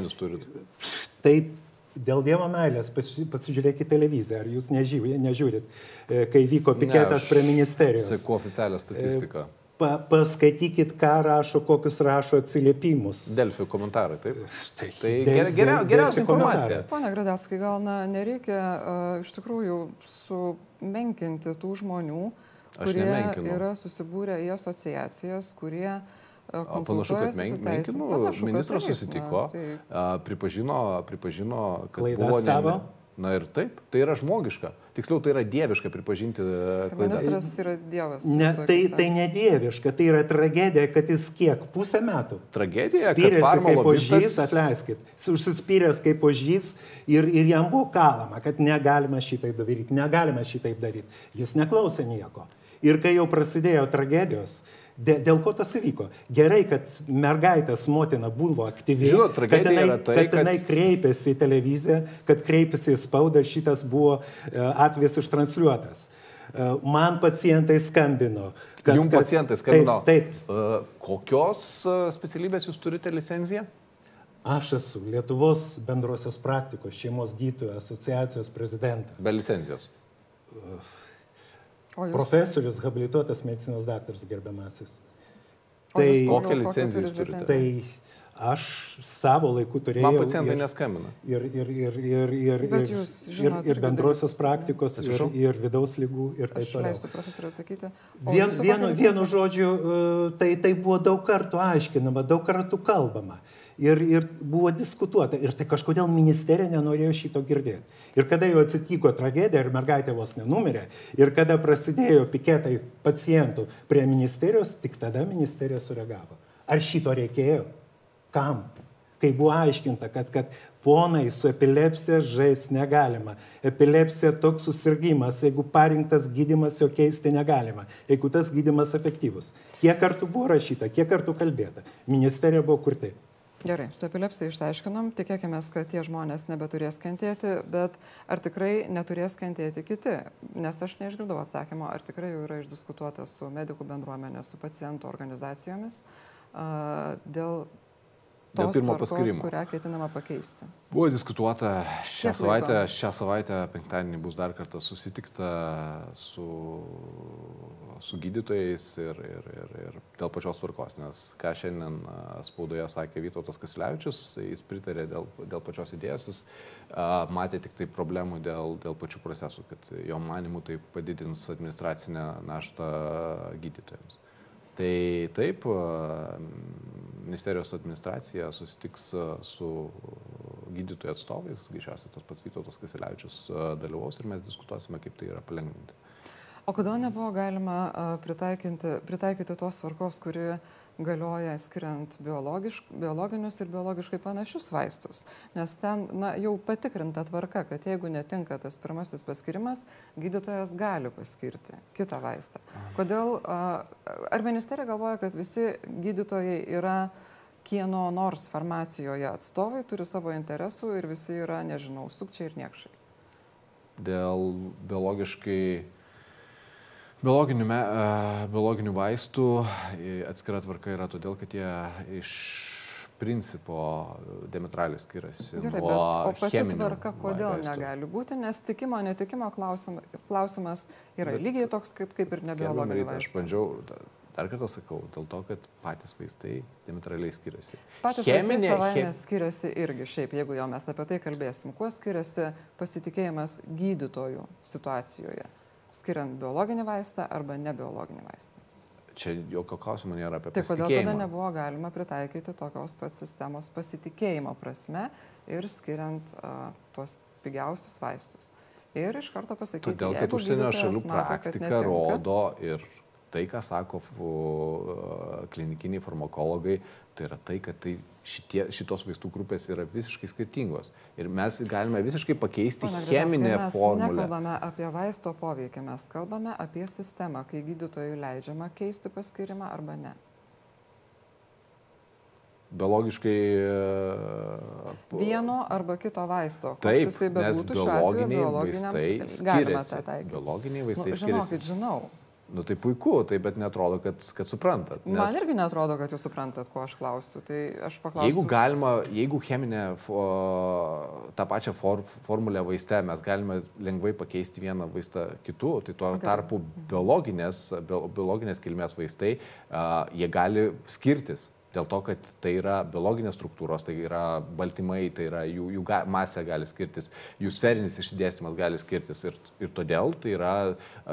Taip, dėl Dievo meilės pasi- pasižiūrėkite televiziją, ar jūs nežiūrėt, nežiūrit, e, kai vyko piketas prie ministerijos. Seku oficialią statistiką. Pa, paskaitykit, ką rašo, kokius rašo atsiliepimus. Delfi komentarai, taip? Tai, Tai Del- geria- geriausia informacija. Pone Gradelskai, gal na, nereikia uh, iš tikrųjų sumenkinti tų žmonių, kurie yra susibūrę į asociacijas, kurie uh, Panašu, kad men- menkinu, Panašu, kad ministras taip, susitiko, na, tai- a, pripažino, pripažino, kad Klaidas buvo... savo? Na ir taip, tai yra žmogiška. Tiksliau, tai yra dieviška pripažinti e, Tai klaidas. ministras yra dievas. Ne, tai, tai nedieviška, tai yra tragedija, kad jis kiek pusę metų. Tragedija, kad Spyrėsi farmo kaip ožys, lobistas... atleiskit, Jis užsispyręs kaip ožys ir, ir jam buvo kalama, kad negalima šitaip daryti, negalima šitaip daryti. Jis neklausė nieko. Ir kai jau prasidėjo tragedijos, Dėl ko tas įvyko? Gerai, kad mergaitės motina buvo aktyvi, Žinot, kad jinai, tai, kad jinai kad... kreipėsi į televiziją, kad kreipėsi į spaudą, šitas buvo e, atvejis ištransliuotas. E, man pacientai skambino. Kad, Jums pacientai skambino. Taip. taip. Uh, kokios specialybės jūs turite licenciją? Aš esu Lietuvos bendrosios praktikos šeimos gydytojų asociacijos prezidentas. Be licencijos. Jūs... Profesorius, habilituotas medicinos daktaras gerbiamasis. Tai kokią licenciją jūs turite? Tai aš savo laiku turėjau. Man pacientai ir, neskambina. Ir, ir, ir, ir, ir, ir, žinot, ir, ir bendrosios praktikos, ir, ir vidaus lygų, ir taip toliau. Leisiu profesoriui atsakyti. Vien, vienu, vienu žodžiu, e, tai, tai buvo daug kartų aiškinama, daug kartų kalbama. Ir, ir buvo diskutuota. Ir tai kažkodėl ministerija nenorėjo šito girdėti. Ir kada jau atsitiko tragedija ir mergaitė vos nenumirė, ir kada prasidėjo piketai pacientų prie ministerijos, tik tada ministerija sureagavo. Ar šito reikėjo? Kam? Kai buvo aiškinta, kad, kad ponai su epilepsija žais negalima. Epilepsija toks susirgymas, jeigu parinktas gydimas, jo keisti negalima. Jeigu tas gydimas efektyvus. Kiek kartų buvo rašyta, kiek kartų kalbėta. Ministerija buvo kur taip. Gerai, su epilepsija išsiaiškinom, tikėkime, kad tie žmonės nebeturės kentėti, bet ar tikrai neturės kentėti kiti? Nes aš neišgirdau atsakymo, ar tikrai jau yra išdiskutuota su medikų bendruomenė, su pacientų organizacijomis dėl Pirmo paskirimo. Kurią ketinama pakeisti. Buvo diskutuota šią Kiek savaitę, laiko? šią savaitę, penktadienį bus dar kartą susitikta su, su gydytojais ir, ir, ir, ir dėl pačios tvarkos, nes ką šiandien spaudoje sakė Vytautas Kasilevičius, jis pritarė dėl, dėl pačios idėjos, jis a, matė tik tai problemų dėl, dėl pačių procesų, kad jo manimu tai padidins administracinę naštą gydytojams. Tai taip, ministerijos administracija susitiks su gydytojų atstovais, greičiausiai tas pats Vytautas Kasilevičius dalyvaus ir mes diskutuosime, kaip tai yra palengvinti. O kodėl nebuvo galima pritaikyti, pritaikyti tos tvarkos, kuri galioja skiriant biologinius ir biologiškai panašius vaistus. Nes ten na, jau patikrinta tvarka, kad jeigu netinka tas pirmasis paskirimas, gydytojas gali paskirti kitą vaistą. Kodėl, ar ministerija galvoja, kad visi gydytojai yra kieno nors farmacijoje atstovai, turi savo interesų ir visi yra, nežinau, sukčiai ir niekšai? Dėl biologiškai Biologinių, me, biologinių vaistų atskira tvarka yra todėl, kad jie iš principo diametraliai skiriasi. Gerai, bet, o pati tvarka kodėl vaistų. negali būti, nes tikimo, netikimo klausimas, klausimas yra bet, lygiai toks kaip, kaip ir nebiologiniai vaistai. Aš bandžiau, dar kartą sakau, dėl to, kad patys vaistai diametraliai skiriasi. Patys Cheminė, vaistai savaime chem... skiriasi irgi šiaip, jeigu jau mes apie tai kalbėsim. Kuo skiriasi pasitikėjimas gydytojų situacijoje? Skiriant biologinį vaistą arba nebiologinį vaistą. Čia jokio klausimo nėra apie tai. Tai kodėl tada nebuvo galima pritaikyti tokios pat sistemos pasitikėjimo prasme ir skiriant uh, tuos pigiausius vaistus. Ir iš karto pasakyti, Todėl, kad užsienio šalių praktika mato, rodo ir tai, ką sako klinikiniai farmakologai, tai yra tai, kad tai šitie, šitos vaistų grupės yra visiškai skirtingos. Ir mes galime visiškai pakeisti Pana, cheminę mes formulę. Mes nekalbame apie vaisto poveikį, mes kalbame apie sistemą, kai gydytojui leidžiama keisti paskirimą arba ne. Biologiškai. Vieno arba kito vaisto. Taip, jis tai bebūtų šiuo atveju biologiniams vaistai galima tą taikyti. Biologiniai vaistai nu, žinokit, skiriasi. Žinau, Nu tai puiku, tai bet netrodo, kad, kad suprantat. Nes... Man irgi netrodo, kad jūs suprantat, ko aš klausiu. Tai aš paklausiu. Jeigu galima, jeigu cheminę fo, tą pačią for, formulę vaiste mes galime lengvai pakeisti vieną vaistą kitu, tai tuo okay. tarpu biologinės, biologinės kilmės vaistai, uh, jie gali skirtis. Dėl to, kad tai yra biologinės struktūros, tai yra baltymai, tai yra jų, jų ga, masė gali skirtis, jų sferinis išsidėstymas gali skirtis. Ir, ir todėl tai yra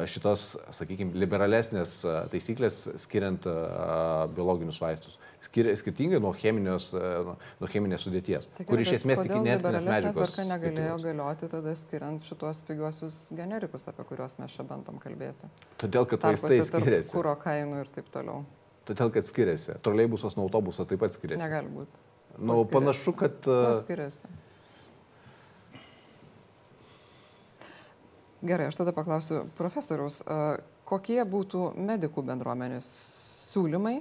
šitos, sakykime, liberalesnės taisyklės skiriant uh, biologinius vaistus. Skir, skirtingai nuo, cheminės, uh, nuo cheminės sudėties, tai kur iš esmės tik inertinės medžiagos. Tvarka negalėjo galioti tada skiriant šitos pigiuosius generikus, apie kuriuos mes čia bandom kalbėti. Todėl, kad vaistai skiriasi. Kūro kainų ir taip toliau. Todėl, kad skiriasi. Troleibusas nuo autobuso taip pat skiriasi. Negali būti. Na, nu, panašu, kad... Kuo skiriasi? Gerai, aš tada paklausiu profesoriaus, kokie būtų medikų bendruomenės siūlymai,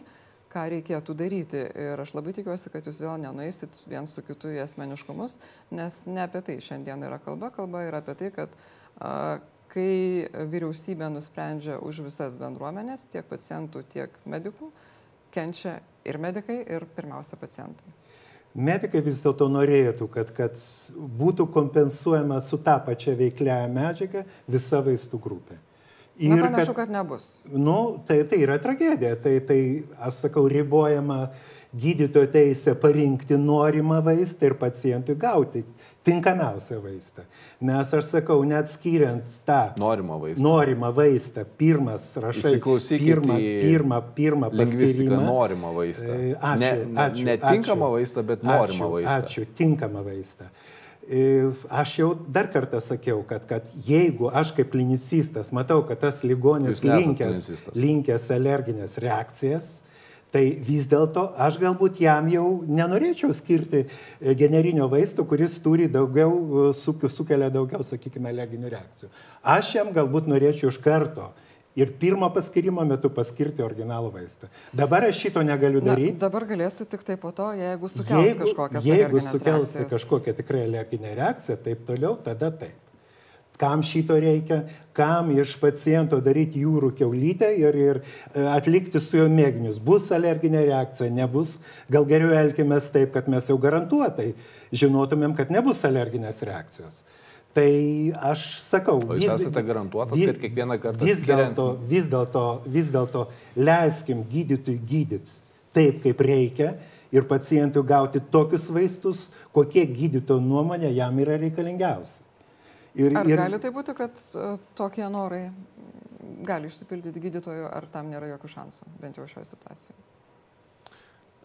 ką reikėtų daryti. Ir aš labai tikiuosi, kad jūs vėl nenueisit vien su kitu į asmeniškumus, nes ne apie tai šiandien yra kalba. Kalba yra apie tai, kad a, kai vyriausybė nusprendžia už visas bendruomenės, tiek pacientų, tiek medikų, kenčia ir medikai, ir pirmiausia pacientai. Medikai vis dėlto norėtų, kad, kad būtų kompensuojama su tą pačią veikliąją medžiagą visa vaistų grupė. Ir Na, panašu, kad, kad nebus. Nu, tai, tai yra tragedija. Tai, tai, aš sakau, ribojama gydytojo teisė parinkti norimą vaistą ir pacientui gauti tinkamiausią vaistą. Nes aš sakau, net skiriant tą norimą vaistą, norimą vaistą pirmas rašai, pirmą, pirmą, pirmą paskirimą. Norimą vaistą. E, ačiū, ne, ačiū. Netinkamą vaistą, bet norimą vaistą. Ačiū, tinkamą vaistą. E, aš jau dar kartą sakiau, kad, kad jeigu aš kaip klinicistas matau, kad tas ligonis linkęs, linkęs alerginės reakcijas, Tai vis dėlto aš galbūt jam jau nenorėčiau skirti e, generinio vaisto, kuris turi daugiau, e, sukelia daugiau, sakykime, alerginių reakcijų. Aš jam galbūt norėčiau iš karto ir pirmo paskirimo metu paskirti originalų vaistą. Dabar aš šito negaliu daryti. Na, dabar galėsiu tik tai po to, jeigu sukels jeigu, kažkokią Jeigu sukels kažkokią tikrai alerginę reakciją, taip toliau, tada taip kam šito reikia, kam iš paciento daryti jūrų keulytę ir, ir e, atlikti su juo mėginius. Bus alerginė reakcija, nebus, gal geriau elkimės taip, kad mes jau garantuotai žinotumėm, kad nebus alerginės reakcijos. Tai aš sakau, o jūs vis, esate garantuotas, vis, kad kiekvieną kartą vis dėlto vis dėlto vis dėlto leiskim gydytojui gydyti taip, kaip reikia ir pacientui gauti tokius vaistus, kokie gydytojo nuomonė jam yra reikalingiausi. Ir, ar ir... gali tai būti, kad uh, tokie norai gali išsipildyti gydytojų, ar tam nėra jokių šansų, bent jau šioje situacijoje?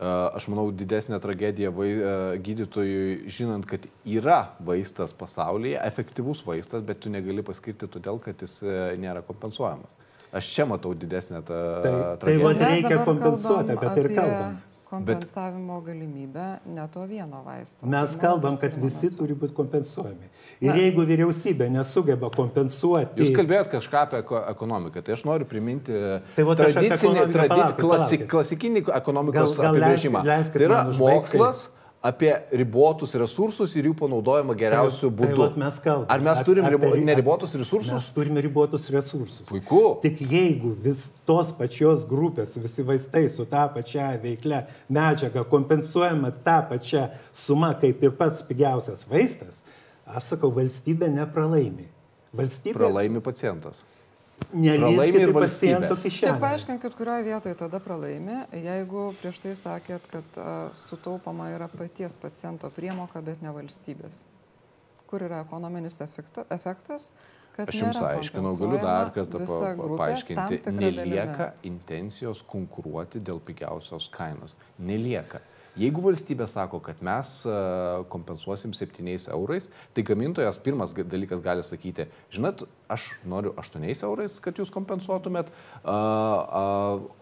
Aš manau, didesnė tragedija vai, uh, gydytojui, žinant, kad yra vaistas pasaulyje, efektyvus vaistas, bet tu negali paskirti todėl, kad jis nėra kompensuojamas. Aš čia matau didesnę tą tai, tragediją. Tai va, reikia kompensuoti, apie tai ir kalbam kompensavimo Bet, galimybę ne to vieno vaisto. Mes kalbam, kad visi metu. turi būti kompensuojami. Ir Na, jeigu vyriausybė nesugeba kompensuoti. Jūs kalbėjot kažką apie ekonomiką, tai aš noriu priminti tai va, tradicinį, tradicinį klasik, klasikinį ekonomikos gal, gal apibrėžimą. Leisk, leisk, tai yra mokslas. Užbaigti apie ribotus resursus ir jų panaudojimą geriausių tai, būdų. Tai mes kalbame. Ar mes turim ribo, apie, neribotus resursus? Mes turime ribotus resursus. Puiku. Tik jeigu vis tos pačios grupės, visi vaistai su tą pačią veiklę medžiagą kompensuojama tą pačią sumą kaip ir pats pigiausias vaistas, aš sakau, valstybė nepralaimi. Valstybė pralaimi pacientas pralaimi ir paciento kišenė. Tik paaiškinkit, kurioje vietoje tada pralaimi, jeigu prieš tai sakėt, kad uh, sutaupama yra paties paciento priemoka, bet ne valstybės. Kur yra ekonominis efekta, efektas? Aš jums aiškinau, galiu dar kartą pa, paaiškinti. Nelieka dalyve. intencijos konkuruoti dėl pigiausios kainos. Nelieka. Jeigu valstybė sako, kad mes e, kompensuosim 7 eurais, tai gamintojas pirmas dalykas gali sakyti, žinot, aš noriu 8 eurais, kad jūs kompensuotumėt,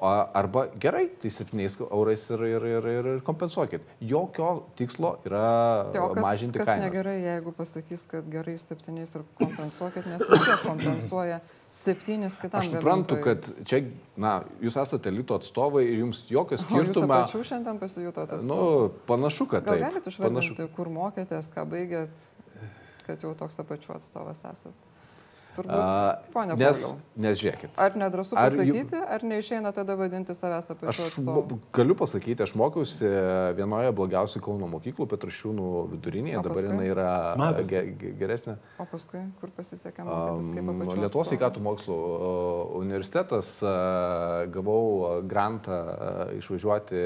arba gerai, tai 7 eurais ir, ir, ir, ir kompensuokit. Jokio tikslo yra tai, kas, mažinti kainą. Kas negerai, jeigu pasakys, kad gerai 7 ir kompensuokit, nes vis tiek kompensuoja septynis kitam. Aš suprantu, gamintojui. kad čia, na, jūs esate elito atstovai ir jums jokio skirtumo. Jūs pačių šiandien pasijutote? Nu, panašu, kad. Gal galite išvardinti, kur mokėtės, ką baigėt, kad jau toks apačių atstovas esate? Turbūt, ponia nes, nes žiūrėkit. Ar nedrasu pasakyti, ar, ar neišeina tada vadinti savęs apie aš atstovą? Galiu pasakyti, aš mokiausi vienoje blogiausių Kauno mokyklų, Petrašiūnų vidurinėje, dabar jinai yra ge, ge, geresnė. O paskui, kur pasisekė mokytis kaip apačios? Um, Lietuvos sveikatų mokslo universitetas, gavau grantą išvažiuoti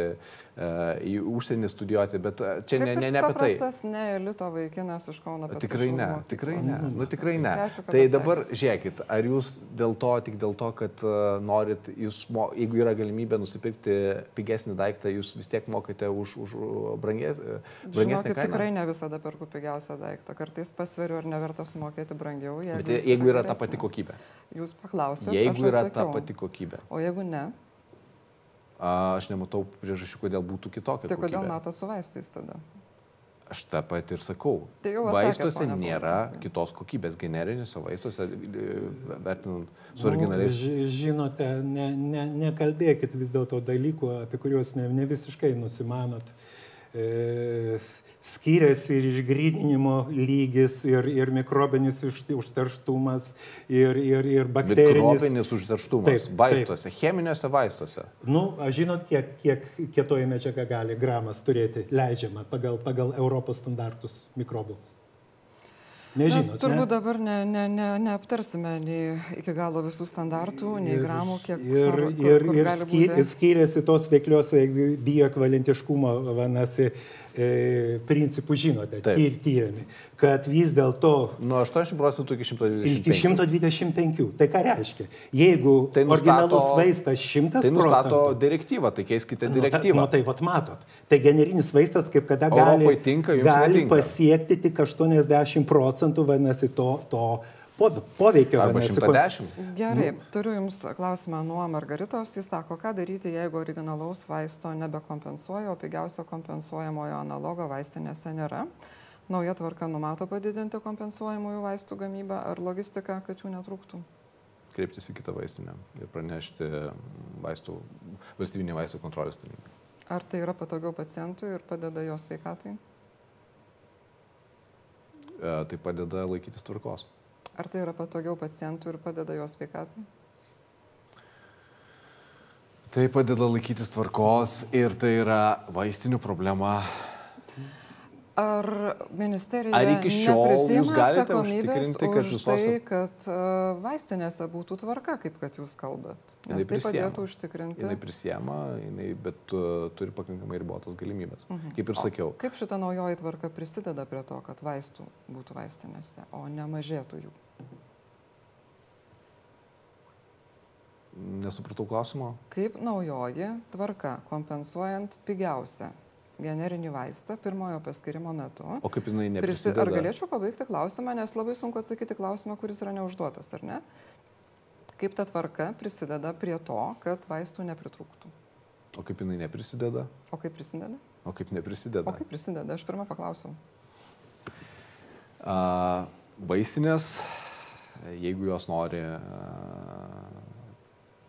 į užsienį studijuoti, bet čia Kaip ne, ne, ne apie tai. Paprastas ne elito vaikinas iš Kauno. Tikrai ne, tikrai ne, nu tikrai ne. Ačiū, tai dabar žiūrėkit, ar jūs dėl to, tik dėl to, kad uh, norit, jūs, jeigu yra galimybė nusipirkti pigesnį daiktą, jūs vis tiek mokate už, už branges, brangesnį kainą? Tikrai ne visada perku pigiausią daiktą, kartais pasveriu, ar neverta sumokėti brangiau. Jeigu, bet jeigu yra ta pati kokybė. Jūs paklausėte. Jeigu yra ta pati kokybė. O jeigu ne? Aš nematau priežasčių, kodėl būtų kitokia. Tai kodėl mato su vaistais tada? Aš tą pat ir sakau. Tai Vaistuose pone nėra Pauliau. kitos kokybės generiniuose vaistuose, e, vertinant su Nu, originaliais. ži- Žinote, ne, ne, nekalbėkit vis dėlto dalykų, apie kuriuos ne, ne visiškai nusimanot. E, skiriasi ir išgrydinimo lygis, ir, ir mikrobinis užt- užterštumas, ir, ir, ir bakterinis. Mikrobinis užterštumas Taip, taip. vaistuose, cheminiuose vaistuose. Nu, a žinot, kiek, kiek kietoji medžiaga gali gramas turėti leidžiama pagal, pagal Europos standartus mikrobų? Mes Nežinot, turbūt ne? dabar ne, ne, ne, neaptarsime nei iki galo visų standartų, nei gramų, kiek ir, kur, kur, ir, kur ir sky, būti. skiriasi tos veiklios biokvalentiškumo, vanasi, e, principų žinote, tyr, tyriami, kad vis dėlto Nuo 80 procentų iki 125. iki 125. Tai ką reiškia? Jeigu Tai tai nustato- originalus vaistas 100 Tai procentų. direktyvą, tai keiskite Nu, direktyvą. nu, tai vat matot. Tai generinis vaistas kaip kada Europai gali, tinka, jums gali netinka. pasiekti tik 80 procentų, vadinasi, to, to pov- poveikio. Arba vadinasi, 110. Gerai, turiu Jums klausimą nuo Margaritos. Jis sako, ką daryti, jeigu originalaus vaisto nebekompensuoja, o pigiausio kompensuojamojo analogo vaistinėse nėra. Nauja tvarka numato padidinti kompensuojamųjų vaistų gamybą ar logistiką, kad jų netrūktų. Kreiptis į kitą vaistinę ir pranešti vaistų, valstybinį vaistų kontrolės tarnybą. Ar tai yra patogiau pacientui ir padeda jo sveikatai? E, Tai padeda laikytis tvarkos. Ar tai yra patogiau pacientui ir padeda jo sveikatai? Tai padeda laikytis tvarkos ir tai yra vaistinių problema. Ar ministerija Ar iki šiol jūs galite užtikrinti, kad už tai, kad uh, vaistinėse būtų tvarka, kaip kad jūs kalbat? Nes tai padėtų užtikrinti. Jinai prisiema, jinai, bet uh, turi pakankamai ribotas galimybės. Mhm. Kaip ir sakiau, Kaip šita naujoji tvarka prisideda prie to, kad vaistų būtų vaistinėse, o ne mažėtų jų? Nesupratau klausimo. Kaip naujoji tvarka kompensuojant pigiausią generinį vaistą pirmojo paskirimo metu? O kaip jinai Prisi... neprisideda? Ar galėčiau pabaigti klausimą, nes labai sunku atsakyti klausimą, kuris yra neužduotas, ar ne? Kaip ta tvarka prisideda prie to, kad vaistų nepritrūktų? O kaip jinai neprisideda? O kaip prisideda? O kaip neprisideda? O kaip prisideda? Aš pirmą paklausiau. A, vaistinės, jeigu jos nori a,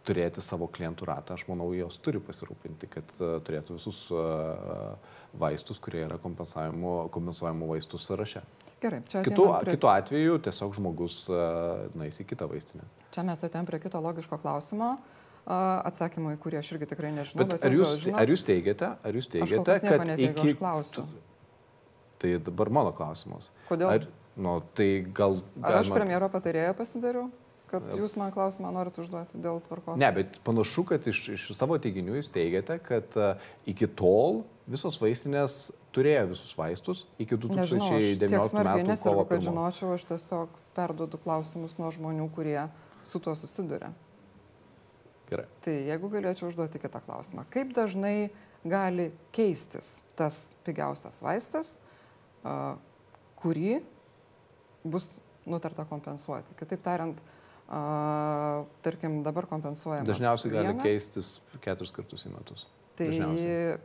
turėti savo klientų ratą, aš manau, jos turi pasirūpinti, kad a, turėtų visus a, vaistus, kurie yra kompensuojamų vaistų sąraše. Gerai, čia Kitu, prie, kitu atveju tiesiog žmogus a, nueis į kitą vaistinę. čia mes atėjom prie kito logiško klausimo, atsakymų, į kurį aš irgi tikrai nežinau. Bet, bet ar, jūs, žinot? ar jūs teigiate, ar jūs teigiate, kad neteigiu, iki... Tai dabar mano klausimas. Kodėl? Ar, nu, tai gal... Ar aš galima- premjero patarėją pasidariau, kad jūs man klausimą norit užduoti dėl tvarkos? Ne, bet panašu, kad iš, iš savo teiginių jūs teigiate, kad a, iki tol visos vaistinės turėjo visus vaistus iki Nežinau, aš tiek 2019 smarkiai metų kovo kad 1. žinočiau, aš tiesiog perdodu klausimus nuo žmonių, kurie su tuo susiduria. Gerai. Tai jeigu galėčiau užduoti kitą klausimą, kaip dažnai gali keistis tas pigiausias vaistas, a, kurį bus nutarta kompensuoti? Kitaip tariant, a, tarkim, dabar kompensuojamas. Dažniausiai gali vienas, keistis keturis kartus į metus. Tai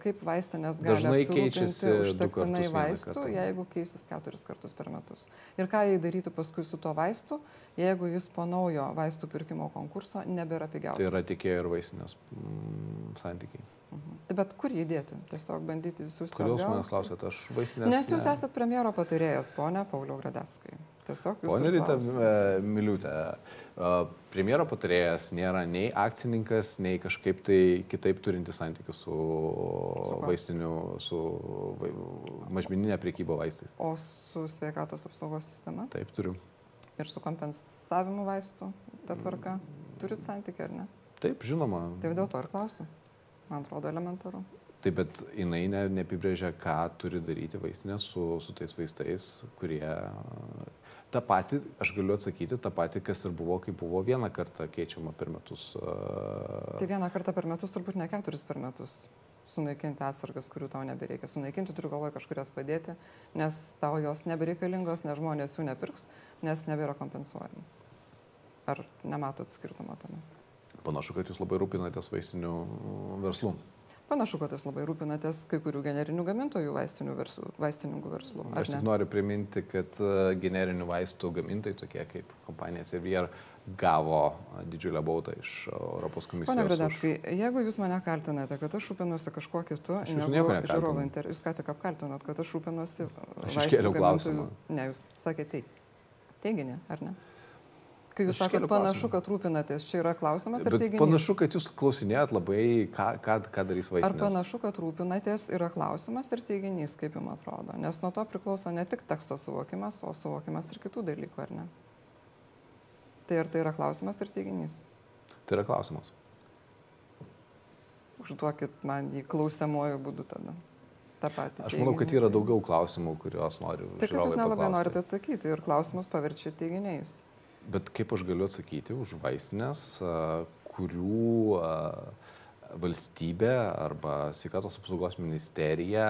kaip vaistinės gali Dažnai keičiasi užtektinai vaistų, jeigu keisis keturis kartus per metus. Ir ką jie darytų paskui su tuo vaistu, jeigu jis po naujo vaistų pirkimo konkurso nebėra Tai pigiausias. yra tikėjo ir vaistinės mm, santykiai. Mhm. Tai Bet kur jį dėti? Tiesiog bandyti visus Kodėl jūs manęs klausėte, aš vaistinės... Nes jūs ne- esate premjero patarėjas, ponia Pauliau Gradeckai. Tiesiog jūs. Pone Rita e, Miliutė, e, premjero patarėjas nėra nei akcininkas, nei kažkaip tai kitaip turintis santykių su, Su vaistiniu, su mažmeninė priekyba vaistais. O su sveikatos apsaugos sistema Taip, turiu. ir su kompensavimu vaistų ta tvarka. Turit santykių ar ne? Taip, žinoma. Tai dėl to ir klausiu. Man atrodo elementaru. Taip, bet jinai ne, neapibrėžia, ką turi daryti vaistinė su, su tais vaistais, kurie... Ta pati, aš galiu atsakyti, tą patį, kas ir buvo, kai buvo vieną kartą keičiama per metus. Tai vieną kartą per metus, turbūt ne keturis per metus. Sunaikinti atsargas, kurių tau nebereikia. Sunaikinti turiu galvoje kažkurias padėti, nes tau jos nebereikalingos, nes žmonės jų nepirks, nes nebėra kompensuojami. Ar nematot skirtumo tame? Panašu, kad jūs labai rūpinatės vaistinių verslų. Panašu, kad jūs labai rūpinatės kai kurių generinių gamintojų verslų, vaistininkų verslų. Aš tik noriu priminti, kad e, generinių vaistų gamintojai, tokie kaip kompanija Sevier, gavo didžiulę baudą iš Europos komisijos. Pone Gradeckai, už... jeigu jūs mane kaltinate, kad aš rūpinuosi kažkuo kitu, negu žiūrovo interviu, jūs ką tik apkaltinot, kad aš rūpinuosi vaistų gamintojų. Ne, jūs sakėte teiginį, ar ne? Kai jūs sakote panašu, kad rūpinatės, čia yra klausimas ar teiginys? Panašu, kad jūs klausinėjat labai, ką, ką, ką darys vaistinės. Ar panašu, kad rūpinatės yra klausimas ir teiginys, kaip jums atrodo? Nes nuo to priklauso ne tik teksto suvokimas, o suvokimas ir kitų dalykų, ar ne? Tai ar tai yra klausimas ir teiginys? Tai yra klausimas. Užduokit man jį klausiamuoju būdu tada. Ta pati. Aš manau, kad yra daugiau klausimų, kuriuos noriu. Kad jūs nelabai norite atsakyti ir klausimus paverčiate teiginiais. Bet kaip aš galiu atsakyti už vaistinės, kurių valstybė arba sveikatos apsaugos ministerija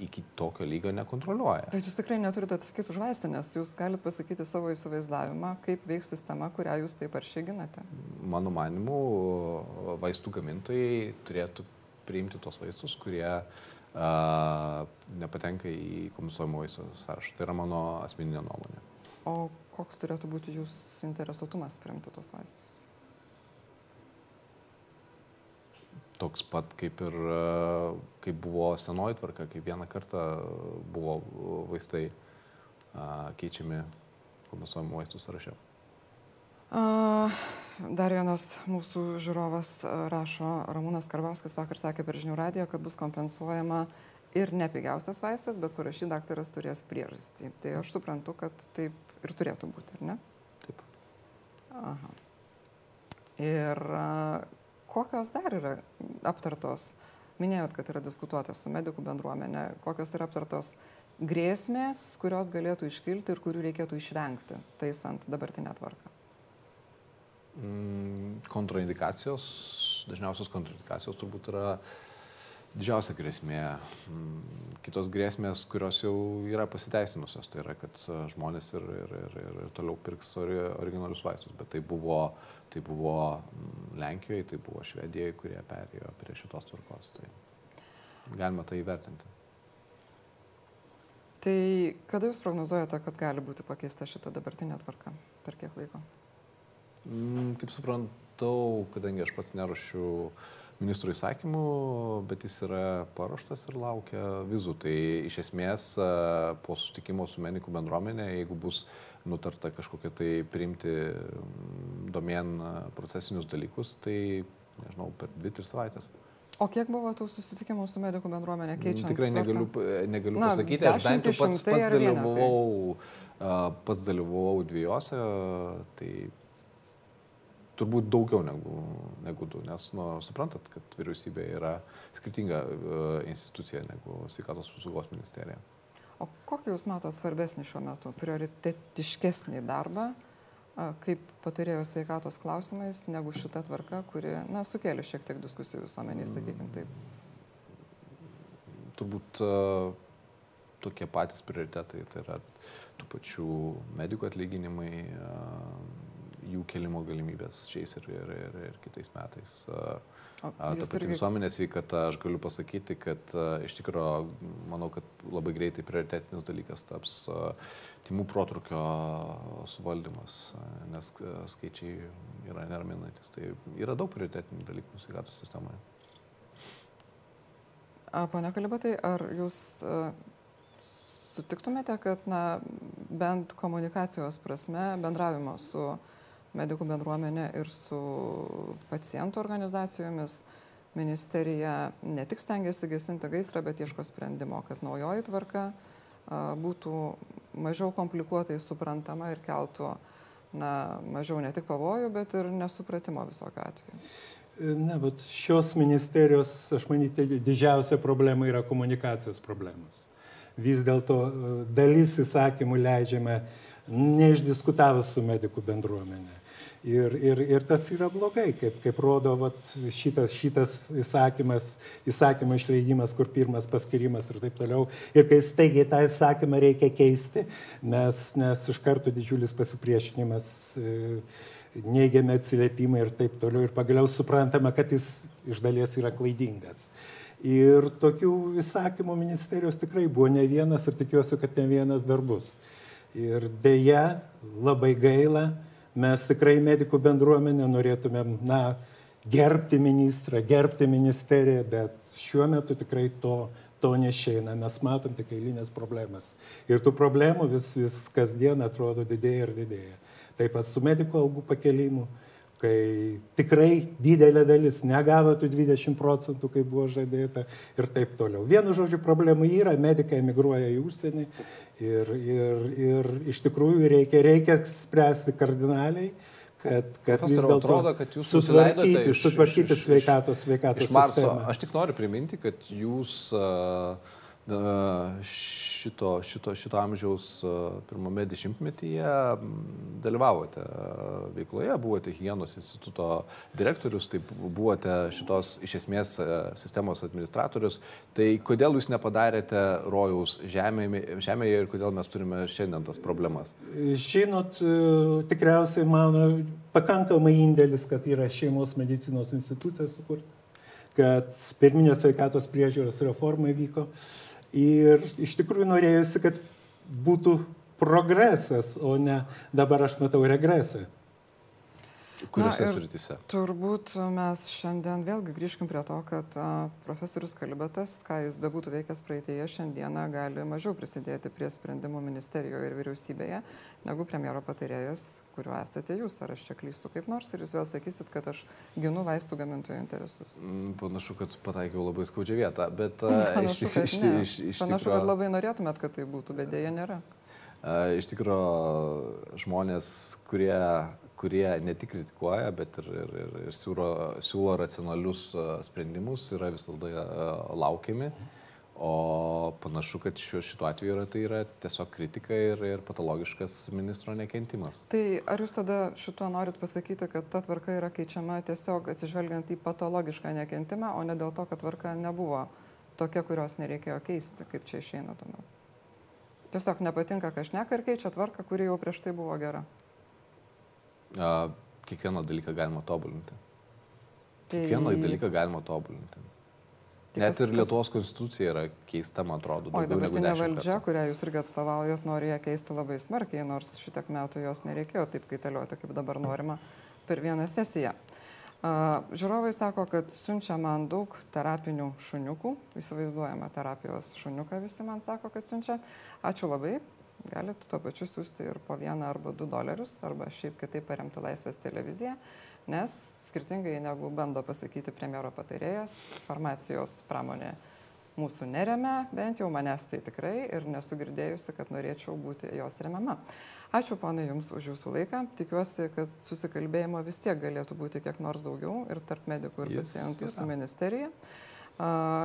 iki tokio lygio nekontroliuoja. Bet jūs tikrai neturite atsakyti už vaistinės, jūs galite pasakyti savo įsivaizdavimą, kaip veiks sistema, kurią jūs taip aršiai ginate. Mano manimu, vaistų gamintojai turėtų priimti tos vaistus, kurie uh, nepatenka į kompensuojamų vaistų sąrašą. Tai yra mano asmeninė nuomonė. O koks turėtų būti jūsų interesuotumas priimti tos vaistus? Toks pat kaip ir kaip buvo senoji tvarka, kaip vieną kartą buvo vaistai keičiami kompensuojamų vaistų sąraše. Dar vienas mūsų žiūrovas rašo, Ramūnas Karbauskas vakar sakė per žinių radiją, kad bus kompensuojama ir nepigiausias vaistas, bet parašy daktaras turės priežastį. Tai aš suprantu, kad taip ir turėtų būti, ar ne? Taip. Aha. Ir kokios dar yra aptartos, minėjot, kad yra diskutuota su medikų bendruomenė, kokios yra aptartos grėsmės, kurios galėtų iškilti ir kurių reikėtų išvengti, taisant dabartinę tvarką? Mm, kontraindikacijos, dažniausios kontraindikacijos turbūt yra uh, didžiausia grėsmė. Mm, kitos grėsmės, kurios jau yra pasiteisinusios, tai yra, kad e, žmonės ir, ir, ir, ir, toliau pirks originalius vaistus, bet tai buvo, tai buvo mm, Lenkijoje, tai buvo Švedijoje, kurie perėjo prie šitos tvarkos. Tai galima tai įvertinti. Tai kada jūs prognozuojate, kad gali būti pakeista šita dabartinė tvarka? Per kiek laiko? Mm, kaip suprantu, kadangi aš pats neruošiu uh, ministro įsakymu, bet jis yra paruoštas ir laukia vizų. Tai iš esmės po sustikimo su medikų bendruomenė, jeigu bus nutarta kažkokia tai priimti mm, domien procesinius dalykus, tai nežinau, per 2-3 savaitės. O kiek buvo tų susitikimų su medikų bendruomenė keičiant? Tikrai negaliu, negaliu Na, pasakyti, aš bent jau pats, pats dalyvavau, pats dalyvavau dviejose, tai turbūt daugiau negu, negu du, nes nu, suprantat, kad vyriausybė yra skirtinga uh, institucija negu sveikatos apsaugos ministerija. O kokį Jūs matote svarbesnį šiuo metu, prioritetiškesnį darbą, kaip patarėjo sveikatos klausimais, negu šita tvarka, kuri, na, sukėlė šiek tiek diskusijų visuomeniai, sakykime taip? Turbūt uh, tokie patys prioritetai, tai yra tų pačių medikų atlyginimai, jų kelimo galimybės šiais ir, ir, ir, ir kitais metais. O, Ta pati irgi... visuomenės sveikata, aš galiu pasakyti, kad iš tikrųjų manau, kad labai greitai prioritetinis dalykas taps timų protrukio suvaldymas, nes skaičiai yra neraminantis. Tai yra daug prioritetinių dalykų sveikatos sistemoje. Pane Kalibatai, ar jūs sutiktumėte, kad na, bent komunikacijos prasme bendravimo su uh, medikų bendruomenė ir su pacientų organizacijomis ministerija ne tik stengiasi gesinti gaisrą, bet ieško sprendimo, kad naujoji tvarka būtų mažiau komplikuotai suprantama ir keltų na, mažiau ne tik pavojų, bet ir nesupratimo visokio atveju. Ne, bet šios ministerijos, aš manyti, didžiausia problema yra komunikacijos problemos. Vis dėlto dalis įsakymų leidžiame neišdiskutavus su medikų bendruomenė. Ir, ir, ir tas yra blogai, kaip, kaip rodo vat, šitas, šitas įsakymas, įsakymo išleidimas, kur pirmas paskirimas ir taip toliau. Ir kai staigiai tą įsakymą reikia keisti, nes, nes iš karto didžiulis pasipriešinimas, e, neigiami atsiliepimai ir taip toliau. Ir pagaliau suprantama, kad jis iš dalies yra klaidingas. Ir tokių įsakymų ministerijos tikrai buvo ne vienas ir tikiuosi, kad ne vienas dar bus. Ir dėja, labai gaila, mes tikrai medikų bendruomenė norėtumėm, na, gerbti ministrą, gerbti ministeriją, bet šiuo metu tikrai to to nešeina, mes matom tik eilinės problemas. Ir tų problemų vis, vis kasdien atrodo didėja ir didėja. Taip pat su medikų algų pakelimu, kai tikrai didelė dalis negavo tų 20 procentų, kaip buvo žadėta ir taip toliau. Vienu žodžiu, problemų yra, medikai emigruoja į užsienį ir, ir, ir iš tikrųjų reikia, reikia spręsti kardinaliai kad, kad vis dėlto sutvarkyti, iš, sutvarkyti iš, iš, sveikatos, sveikatos iš Marso. Sistemą. Aš tik noriu priminti, kad jūs uh, šito, šito, šito amžiaus pirmame dešimtmetyje dalyvavote veikloje, buvote hygienos instituto direktorius, taip buvote šitos iš esmės sistemos administratorius. Tai kodėl jūs nepadarėte rojaus žemėje, žemėje ir kodėl mes turime šiandien tas problemas? Žinot, tikriausiai mano pakankamai indėlis, kad yra šeimos medicinos institucija sukurta kad pirminės sveikatos priežiūros reforma vyko. Uh, Ir iš tikrųjų norėjusi, kad būtų progresas, o ne dabar aš matau regresą. Kuriuose srityse? Turbūt mes šiandien vėlgi grįžkim prie to, kad a, profesorius Kalibatas, ką jis bebūtų veikęs praeitėje, šiandieną gali mažiau prisidėti prie sprendimų ministerijoje ir vyriausybėje, negu premjero patarėjas, kuriuo esate jūs. Ar aš čia klystu kaip nors ir jūs vėl sakysit, kad aš ginu vaistų gamintojų interesus? Mm, panašu, kad pataikiau labai skaudžią vietą, bet panašu, iš, iš, iš, iš, panašu, tikro... kad labai norėtumėt, kad tai būtų, bet dėja nėra. Iš tikrųjų, žmonės, kurie kurie ne tik kritikuoja, bet ir, ir, ir, ir siūlo, siūlo racionalius sprendimus, yra visada laukiami. O panašu, kad šiuo, šituo atveju yra, tai yra tiesiog kritika ir, ir patologiškas ministro nekentimas. Tai ar jūs tada šituo norit pasakyti, kad ta tvarka yra keičiama tiesiog atsižvelgiant į patologišką nekentimą, o ne dėl to, kad tvarka nebuvo tokia, kurios nereikėjo keisti, kaip čia išeina tuomet? Tiesiog nepatinka kažneka ir keičia tvarką, kuri jau prieš tai buvo gera kiekvieną dalyką galima tobulinti. Tai... Kiekvieną dalyką galima tobulinti. Tai Net ir Lietuvos konstitucija yra keista, man atrodo. O dabartinė valdžia, kartų. kurią jūs irgi atstovaujat, nori ją keisti labai smarkiai, nors šitiek metų jos nereikėjo taip kaitalioti, kaip dabar norima per vieną sesiją. Žiūrovai sako, kad siunčia man daug terapinių šuniukų, įsivaizduojama terapijos šuniuką visi man sako, kad siunčia. Ačiū labai, Galite tuo pačiu siūsti ir po vieną arba du dolerius, arba šiaip kitaip paremti Laisvės televiziją, nes skirtingai negu bando pasakyti premjero patarėjas, farmacijos pramonė mūsų neremia, bent jau manęs tai tikrai ir nesu girdėjusi, kad norėčiau būti jos remiama. Ačiū ponai Jums už Jūsų laiką. Tikiuosi, kad susikalbėjimo vis tiek galėtų būti kiek nors daugiau ir tarp medikų ir pacientų su ministerija.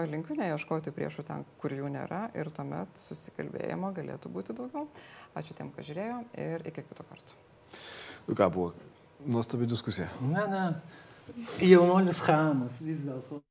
Linkiu neieškoti priešų ten, kur jų nėra ir tuomet susikalbėjimo galėtų būti daugiau. Ačiū tiem, kas žiūrėjo ir iki kito karto. Nu ką buvo, nuostabi diskusija. Ne, ne. Jaunuolis Hamas vis dėlto.